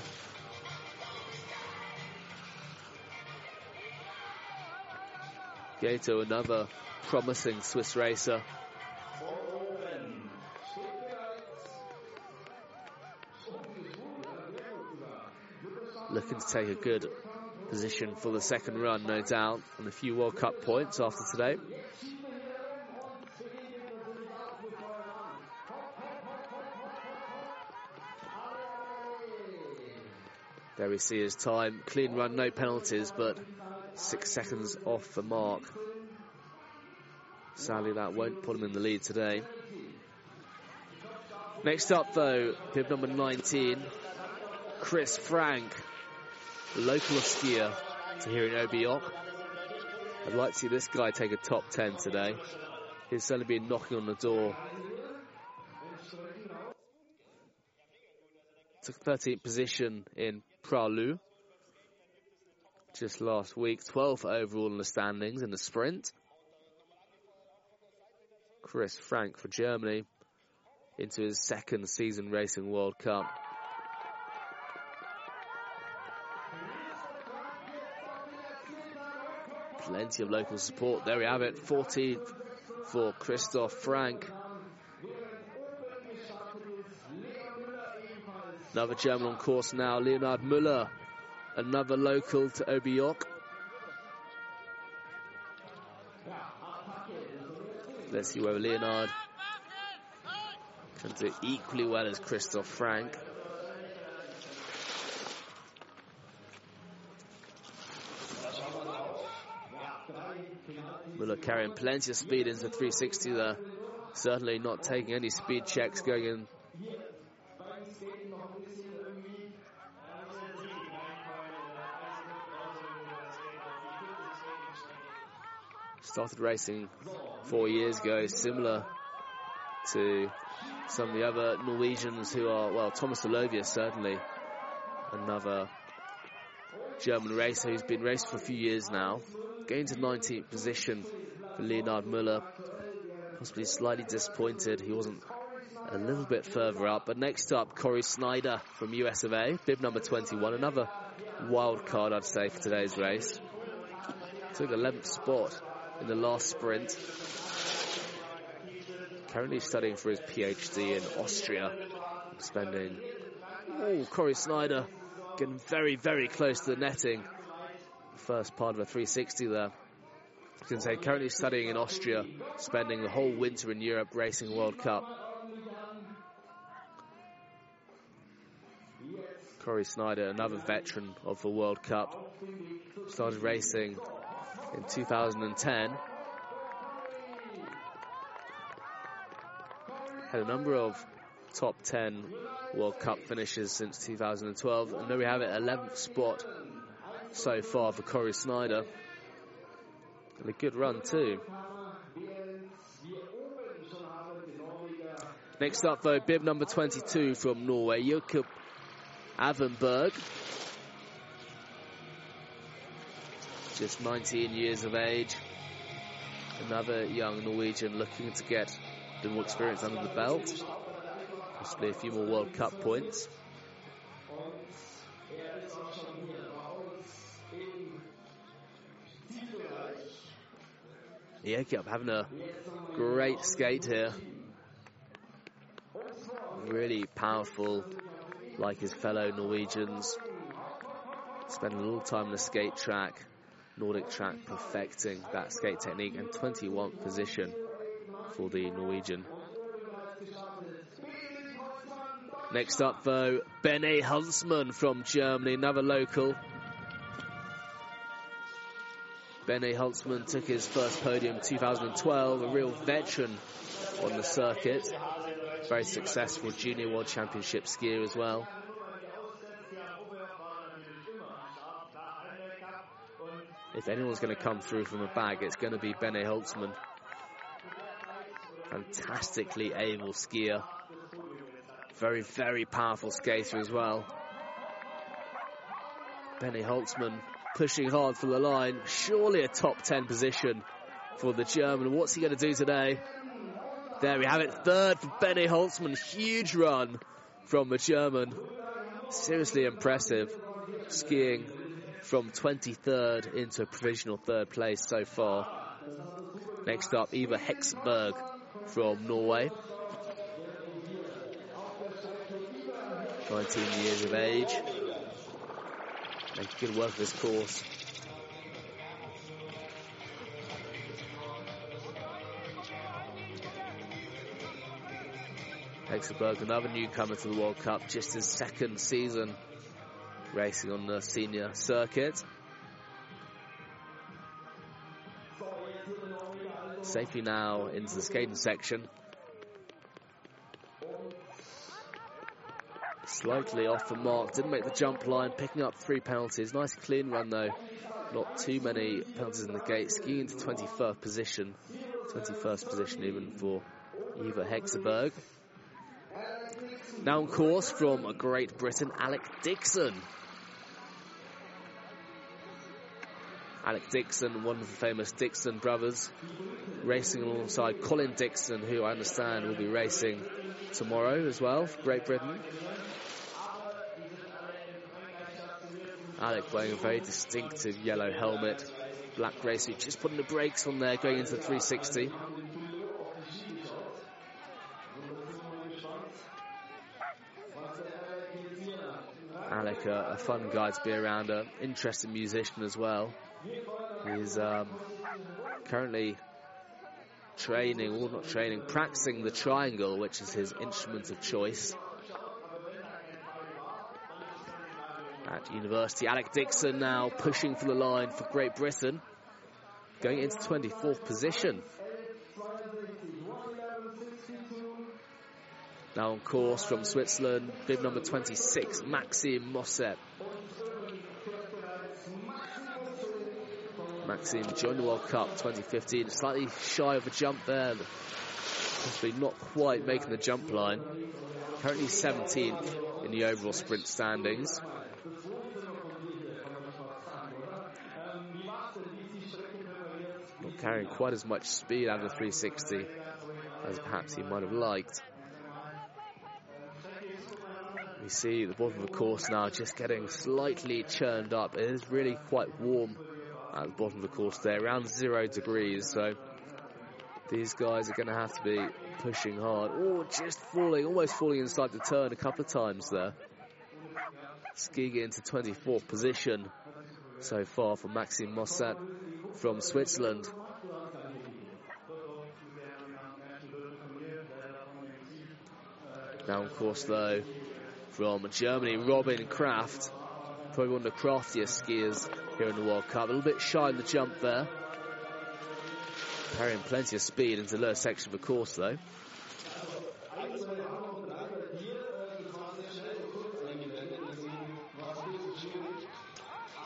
Gato, another promising Swiss racer. Looking to take a good position for the second run, no doubt, and a few World Cup points after today. There we see his time. Clean run, no penalties, but six seconds off the mark. Sadly, that won't put him in the lead today. Next up, though, bib number 19, Chris Frank, local skier to here in Oberjoch. I'd like to see this guy take a top 10 today. He's certainly been knocking on the door. Took 13th position in Pra Loup just last week. 12th overall in the standings in the sprint. Chris Frank for Germany into his second season racing World Cup. Plenty of local support. There we have it. 14th for Christoph Frank. Another German on course now, Leonhard Müller. Another local to Oberjoch. Let's see where Leonhard can do equally well as Christoph Frank. Müller carrying plenty of speed into 360 there. Certainly not taking any speed checks going in. Started racing four years ago, similar to some of the other Norwegians who are, well, Thomas Olovia certainly, another German racer who's been racing for a few years now. gained to 19th position for Leonhard Müller. Possibly slightly disappointed he wasn't a little bit further up. But next up, Corey Snyder from US of A, bib number 21. Another wild card, I'd say, for today's race. Took 11th spot in the last sprint. Currently studying for his PhD in Austria. Spending... Oh, Corey Snyder getting very, very close to the netting first part of a 360 there. Can say currently studying in Austria, spending the whole winter in Europe racing World Cup. Corey Snyder, another veteran of the World Cup, started racing in 2010. Had a number of top 10 World Cup finishes since 2012, and there we have it, 11th spot so far for Corey Snyder. And a good run too. Next up though, bib number 22 from Norway, Jakob Avenberg. Just 19 years of age. Another young Norwegian looking to get a bit more experience under the belt. Possibly a few more World Cup points. Jakob having a great skate here. Really powerful, like his fellow Norwegians. Spent a little time on the skate track, Nordic track, perfecting that skate technique and 21st position for the Norwegian. Next up, though, Bene Holzmann from Germany, another local. Bene Holzmann took his first podium 2012, a real veteran on the circuit. Very successful Junior World Championship skier as well. If anyone's going to come through from a bag, it's going to be Bene Holzmann. Fantastically able skier. Very, very powerful skater as well. Benny Holzmann pushing hard for the line. Surely a top 10 position for the German. What's he going to do today? There we have it. Third for Benny Holzmann. Huge run from the German. Seriously impressive. Skiing from 23rd into a provisional third place so far. Next up, Eva Hexberg from Norway. 19 years of age. Make good work of this course. Hexenberg, another newcomer to the World Cup, just his second season racing on the senior circuit. Safely now into the skating section. Slightly off the mark, didn't make the jump line, picking up three penalties. Nice clean run though. Not too many penalties in the gate. Skiing into 21st position. 21st position even for Eva Hexenberg. Now on course from Great Britain, Alec Dixon. Alec Dixon, one of the famous Dixon brothers, racing alongside Colin Dixon, who I understand will be racing tomorrow as well for Great Britain. Alec wearing a very distinctive yellow helmet, black suit, just putting the brakes on there, going into the 360. Alec, a, fun guy to be around, an interesting musician as well. He's um, currently training, or not training, practicing the triangle, which is his instrument of choice. At university, Alec Dixon now pushing for the line for Great Britain, going into 24th position. Now on course from Switzerland, bib number 26, Maxime Mosset. Maxime joined the World Cup 2015, slightly shy of a jump there. Possibly not quite making the jump line. Currently 17th in the overall sprint standings. Carrying quite as much speed out of the 360 as perhaps he might have liked. We see the bottom of the course now just getting slightly churned up. It is really quite warm at the bottom of the course there, around zero degrees. So these guys are going to have to be pushing hard. Oh, just falling, almost falling inside the turn a couple of times there. Skiing into 24th position so far for Maxime Mosset from Switzerland. Of course, though, from Germany, Robin Kraft. Probably one of the craftiest skiers here in the World Cup. A little bit shy in the jump there. Carrying plenty of speed into the lower section of the course, though.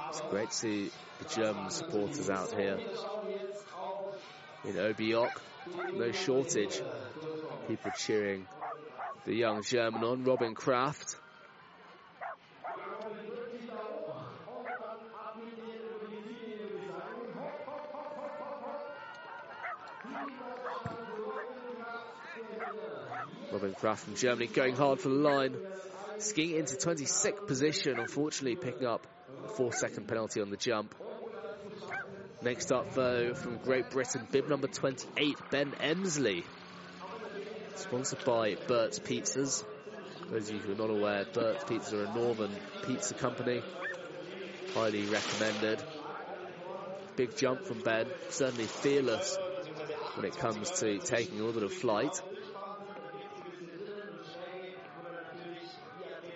It's great to see the German supporters out here in Oberjoch. No shortage. People cheering the young German on, Robin Kraft. Robin Kraft from Germany going hard for the line. Skiing into 26th position, unfortunately picking up a four second penalty on the jump. Next up though from Great Britain, bib number 28, Ben Emsley. Sponsored by Burt's Pizzas. Those of you who are not aware, Burt's Pizzas are a northern pizza company. Highly recommended. Big jump from Ben, certainly fearless when it comes to taking a little bit of flight.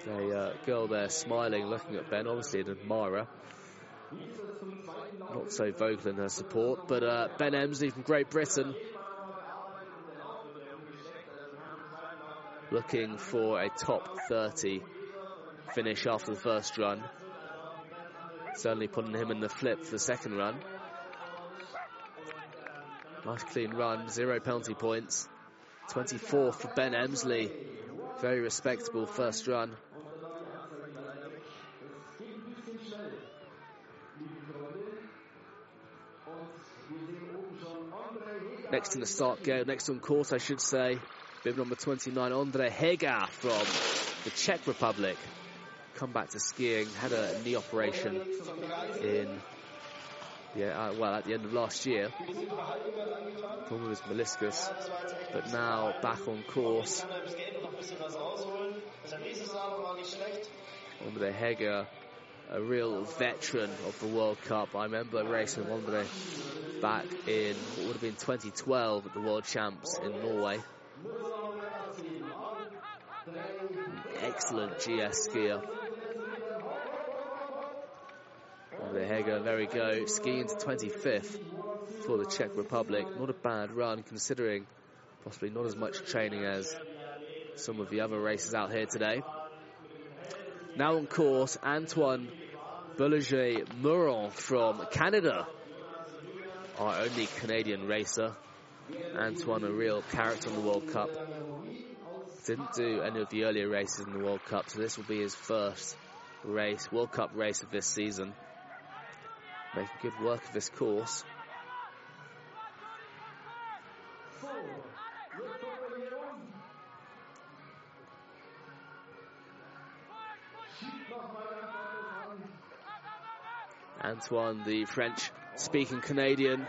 A uh, girl there smiling, looking at Ben, obviously an admirer. Not so vocal in her support, but uh, Ben Emsley from Great Britain looking for a top 30 finish after the first run. Certainly putting him in the flip for the second run. Nice clean run, zero penalty points. 24 for Ben Emsley. Very respectable first run. Next in the start go, next on course I should say, bib number 29, Andre Heger from the Czech Republic. Come back to skiing, had a knee operation in, yeah, uh, well, at the end of last year. Problem with meniscus, but now back on course. Andre Heger, a real veteran of the World Cup. I remember racing Andre back in what would have been 2012 at the World Champs in Norway. Excellent GS skier. Over Heger, there we go, skiing to 25th. for the Czech Republic. Not a bad run considering possibly not as much training as some of the other races out here today. Now on course, Antoine Boulanger Muron from Canada, our only Canadian racer. Antoine, a real character in the World Cup. Didn't do any of the earlier races in the World Cup, so this will be his first race, World Cup race of this season. Making good work of this course. Antoine, the French speaking Canadian,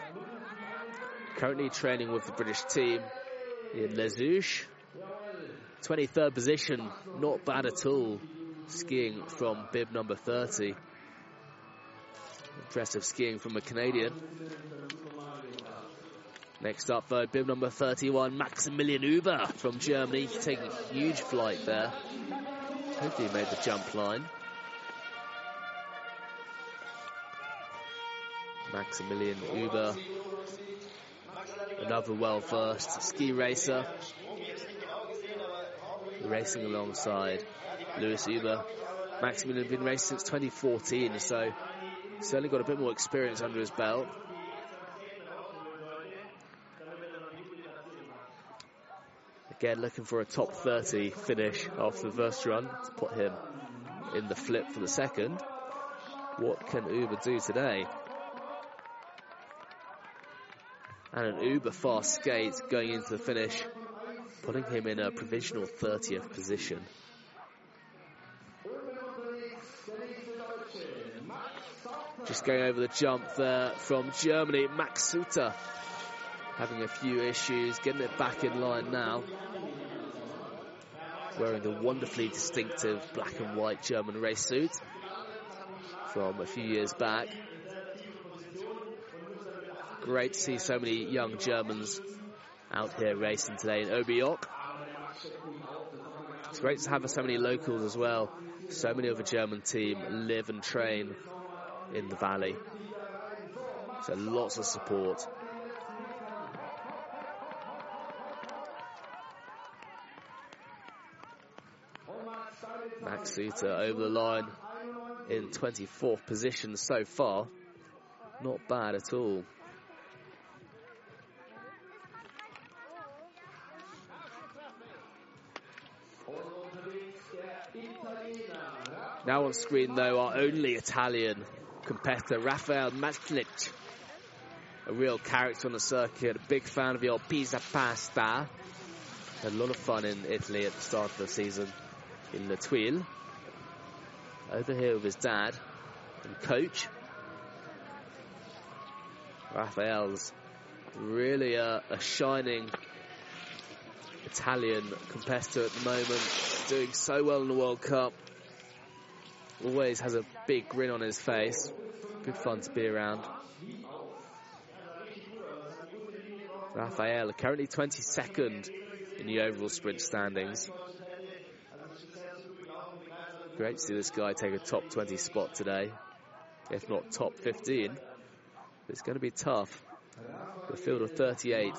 currently training with the British team in Les Houches. 23rd position, not bad at all, skiing from bib number 30. Impressive skiing from a Canadian. Next up, though, bib number 31, Maximilian Uber from Germany, taking a huge flight there. Hopefully he made the jump line. Maximilian Uber, another well-versed ski racer, racing alongside Lewis Uber. Maximilian has been racing since 2014, so certainly got a bit more experience under his belt. Again, looking for a top 30 finish after the first run to put him in the flip for the second. What can Uber do today? and an uber fast skate going into the finish, putting him in a provisional 30th position. Just going over the jump there from Germany, Max Suter having a few issues, getting it back in line now. Wearing the wonderfully distinctive black and white German race suit from a few years back. Great to see so many young Germans out here racing today in Oberjoch. It's great to have so many locals as well. So many of the German team live and train in the valley. So lots of support. Max Suter over the line in 24th position so far. Not bad at all. Now on screen, though, our only Italian competitor, Rafael Matlic. A real character on the circuit, a big fan of the old pizza pasta. Had a lot of fun in Italy at the start of the season in La Thuile. Over here with his dad and coach. Rafael's really a, a shining Italian competitor at the moment, doing so well in the World Cup always has a big grin on his face. Good fun to be around. Rafael currently 22nd in the overall sprint standings. Great to see this guy take a top 20 spot today, if not top 15. It's going to be tough. The field of 38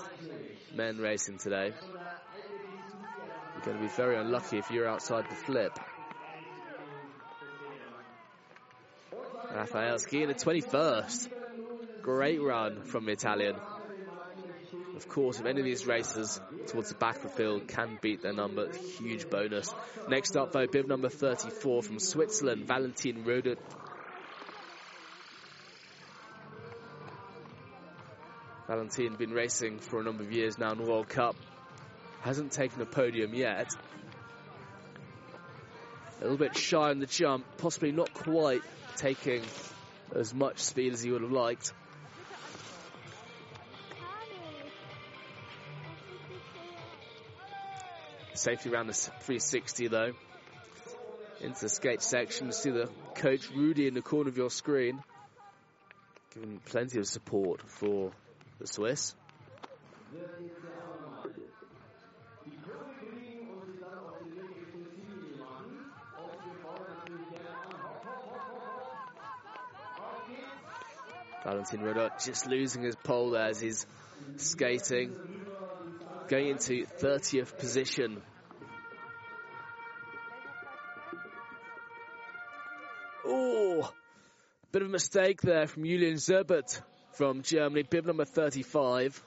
men racing today. You're going to be very unlucky if you're outside the flip. Rafael skiing the 21st. Great run from the Italian. Of course, if any of these racers towards the back of the field can beat their number, huge bonus. Next up, though, bib number 34 from Switzerland, Valentin Rodet. Valentin been racing for a number of years now in the World Cup. Hasn't taken a podium yet. A little bit shy on the jump, possibly not quite taking as much speed as he would have liked. Safety around the 360 though. Into the skate section. See the coach Rudy in the corner of your screen. Giving plenty of support for the Swiss. Valentin Rodot just losing his pole there as he's skating. Going into 30th position. Oh, bit of a mistake there from Julian Zerbert from Germany, bib number 35.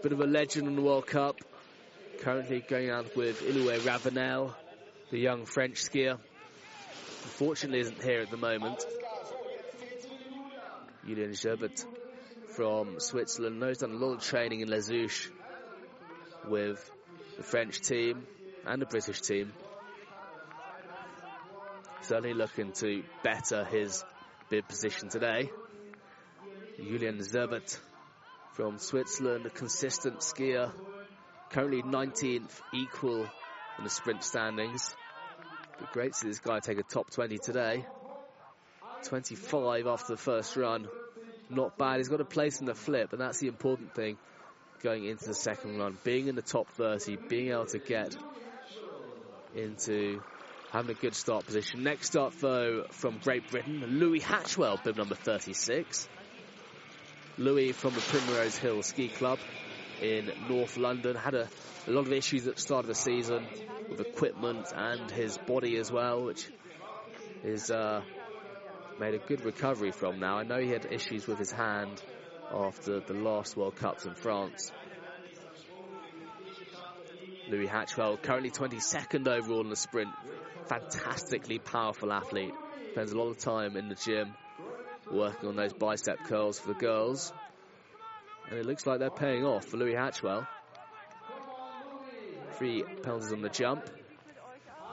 Bit of a legend in the World Cup. Currently going out with Iloué Ravenel, the young French skier. Unfortunately isn't here at the moment. Julian Gerbert from Switzerland knows done a lot of training in Les Houches with the French team and the British team. Certainly looking to better his bib position today. Julian Zerbert from Switzerland, a consistent skier, currently 19th equal in the sprint standings. But great to see this guy take a top 20 today. 25 after the first run. Not bad. He's got a place in the flip, and that's the important thing going into the second run. Being in the top 30, being able to get into having a good start position. Next up, though, from Great Britain, Louis Hatchwell, bib number 36. Louis from the Primrose Hill Ski Club in North London had a, a lot of issues at the start of the season with equipment and his body as well, which is uh, made a good recovery from now. I know he had issues with his hand after the last World Cups in France. Louis Hatchwell, currently 22nd overall in the sprint. Fantastically powerful athlete. Spends a lot of time in the gym working on those bicep curls for the girls. And it looks like they're paying off for Louis Hatchwell. Three penalties on the jump.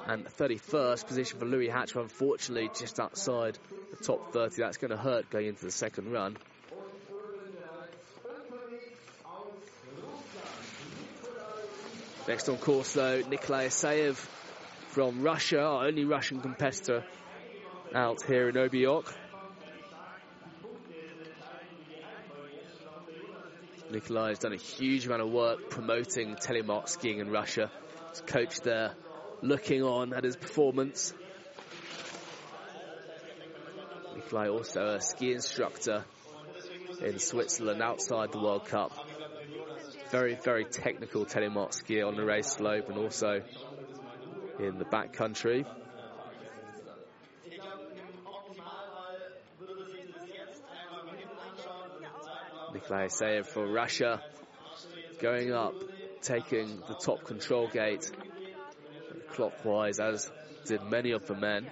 And 31st position for Louis Hatchwell, unfortunately, just outside the top 30. That's going to hurt going into the second run. Next on course, though, Nikolai Isayev from Russia, our only Russian competitor out here in Oberjoch. Nikolai has done a huge amount of work promoting telemark skiing in Russia. He's coached there, looking on at his performance. Nikolai also a ski instructor in Switzerland outside the World Cup. Very, very technical telemark skier on the race slope and also in the back country. Nikolai Isayev for Russia going up, taking the top control gate clockwise as did many of the men.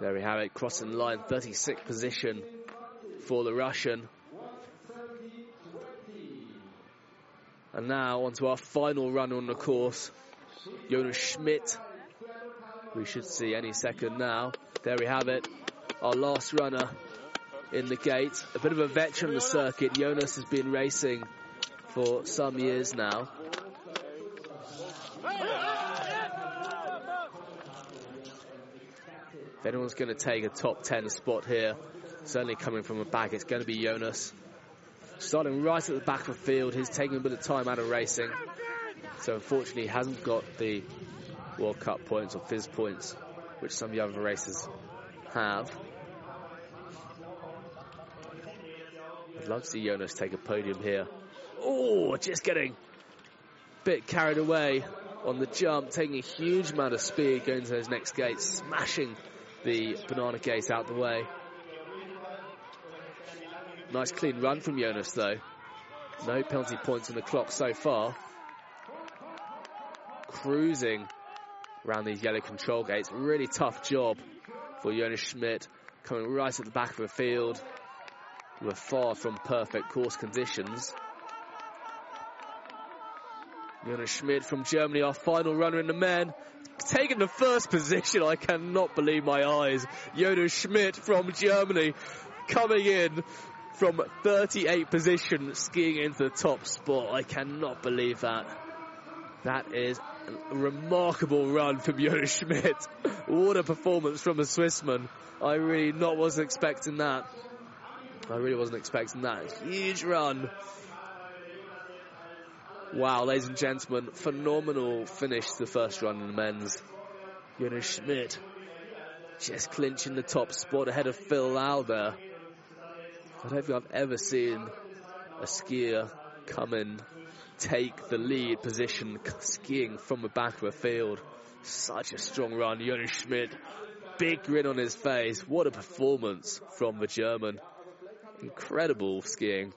There we have it, crossing line, 36th position for the Russian. And now onto our final run on the course, Jonas Schmidt we should see any second now. There we have it. Our last runner in the gate. A bit of a veteran of the circuit. Jonas has been racing for some years now. If anyone's going to take a top 10 spot here, certainly coming from a back, it's going to be Jonas. Starting right at the back of the field, he's taking a bit of time out of racing. So unfortunately, he hasn't got the World Cup points or FIS points, which some of the other racers have. I'd love to see Jonas take a podium here. Oh, just getting a bit carried away on the jump, taking a huge amount of speed going to those next gates, smashing the banana gate out the way. Nice clean run from Jonas though. No penalty points on the clock so far. Cruising around these yellow control gates. Really tough job for Jonas Schmidt coming right at the back of the field. We're far from perfect course conditions. Jonas Schmidt from Germany, our final runner in the men, taking the first position. I cannot believe my eyes. Jonas Schmidt from Germany coming in from 38 position, skiing into the top spot. I cannot believe that. That is a remarkable run from Jonas Schmidt. what a performance from a Swissman. I really not wasn't expecting that. I really wasn't expecting that. Huge run. Wow, ladies and gentlemen, phenomenal finish to the first run in the men's. Jonas Schmidt just clinching the top spot ahead of Phil Lauder. I don't think I've ever seen a skier come and take the lead position skiing from the back of a field. Such a strong run, Jonas Schmidt. Big grin on his face. What a performance from the German. Incredible skiing.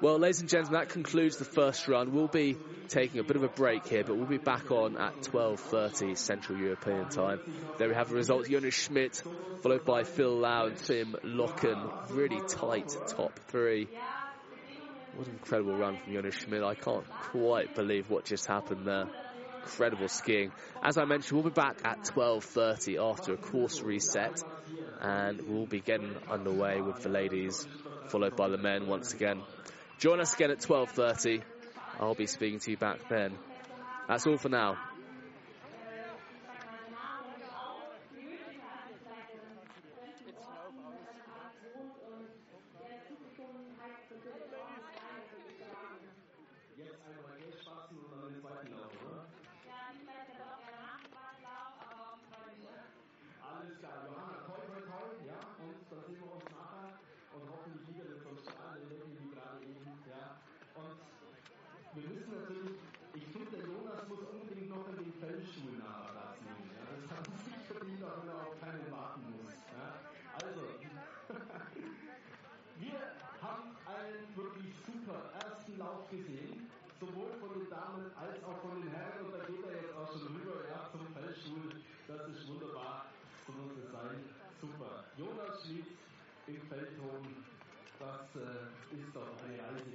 Well, ladies and gentlemen, that concludes the first run. We'll be taking a bit of a break here, but we'll be back on at 12.30 Central European time. There we have the results. Jonas Schmidt, followed by Phil Lau and Trym Loken. Really tight top three. What an incredible run from Jonas Schmidt. I can't quite believe what just happened there. Incredible skiing. As I mentioned, we'll be back at 12.30 after a course reset. And we'll be getting underway with the ladies, followed by the men once again. Join us again at 12.30. I'll be speaking to you back then. That's all for now. wir wissen natürlich, ich finde, der Jonas muss unbedingt noch in den Fellschuhen nachlassen. Ja? Das hat sich verdient, auch wenn er auf keine warten muss. Ja? Also, wir haben einen wirklich super ersten Lauf gesehen, sowohl von den Damen als auch von den Herren. Und da geht er jetzt auch schon rüber ja, zum Fellschuh. Das ist wunderbar. So muss es sein. Super. Jonas Schmitz im Feldhofen. Das äh, ist doch eine Reise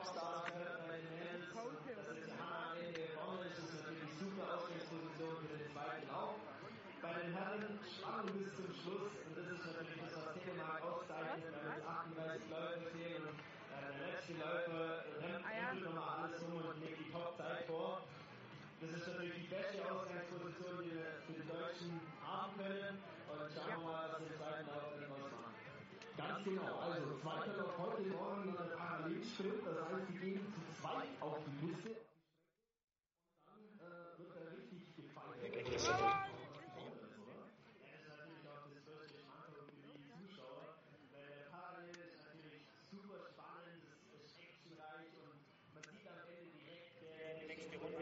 Topstar bei den Herren. Das ist der Hammer einige Rommel, das ist natürlich super Ausgangsposition für den zweiten Lauf. Bei den Herren Spannung bis zum Schluss und das ist natürlich das, was Telemark auszeichnet, weil es 38 Läufe fehlen und äh, der letzte Läufer rennt ah, ja. nochmal alles um und legt die Topzeit vor. Das ist natürlich die beste Ausgangsposition, die wir für die Deutschen haben können. Und schauen wir mal, was im zweiten Lauf genau. Also zweiter noch heute Morgen äh, Parallelsprint, das heißt, sie gehen zu zweit auf die Liste. Dann äh, wird er richtig gefeiert.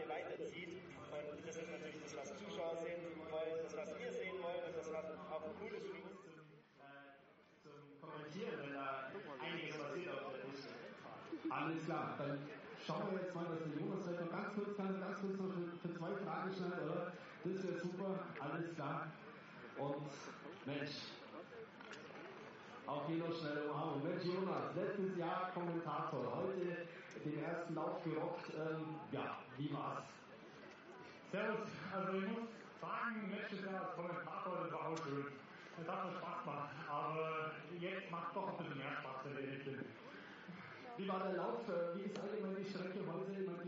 weiterzieht. Und das ist natürlich das, was Zuschauer sehen wollen, das, was wir sehen wollen, das ist was auch ein cooles für uns kommentieren, wenn da einiges passiert auf der Piste. Alles klar, dann schauen wir jetzt mal, dass der Jonas vielleicht noch ganz kurz, ganz, ganz kurz noch für, für zwei Fragen schnell, oder? Das wäre super, alles klar. Und Mensch, auch hier noch schnell Umarmung. Mensch, Jonas, letztes Jahr Kommentator, heute den ersten Lauf gerockt. Ähm, ja, wie war's? Servus, also ich muss sagen, letztes Jahr als Kommentator, das war auch schön. Es hat mir Spaß gemacht, aber jetzt macht doch ein bisschen mehr Spaß, wenn ich ehrlich bin. Wie war der Lauf? Wie ist allgemein die Strecke heute? Man,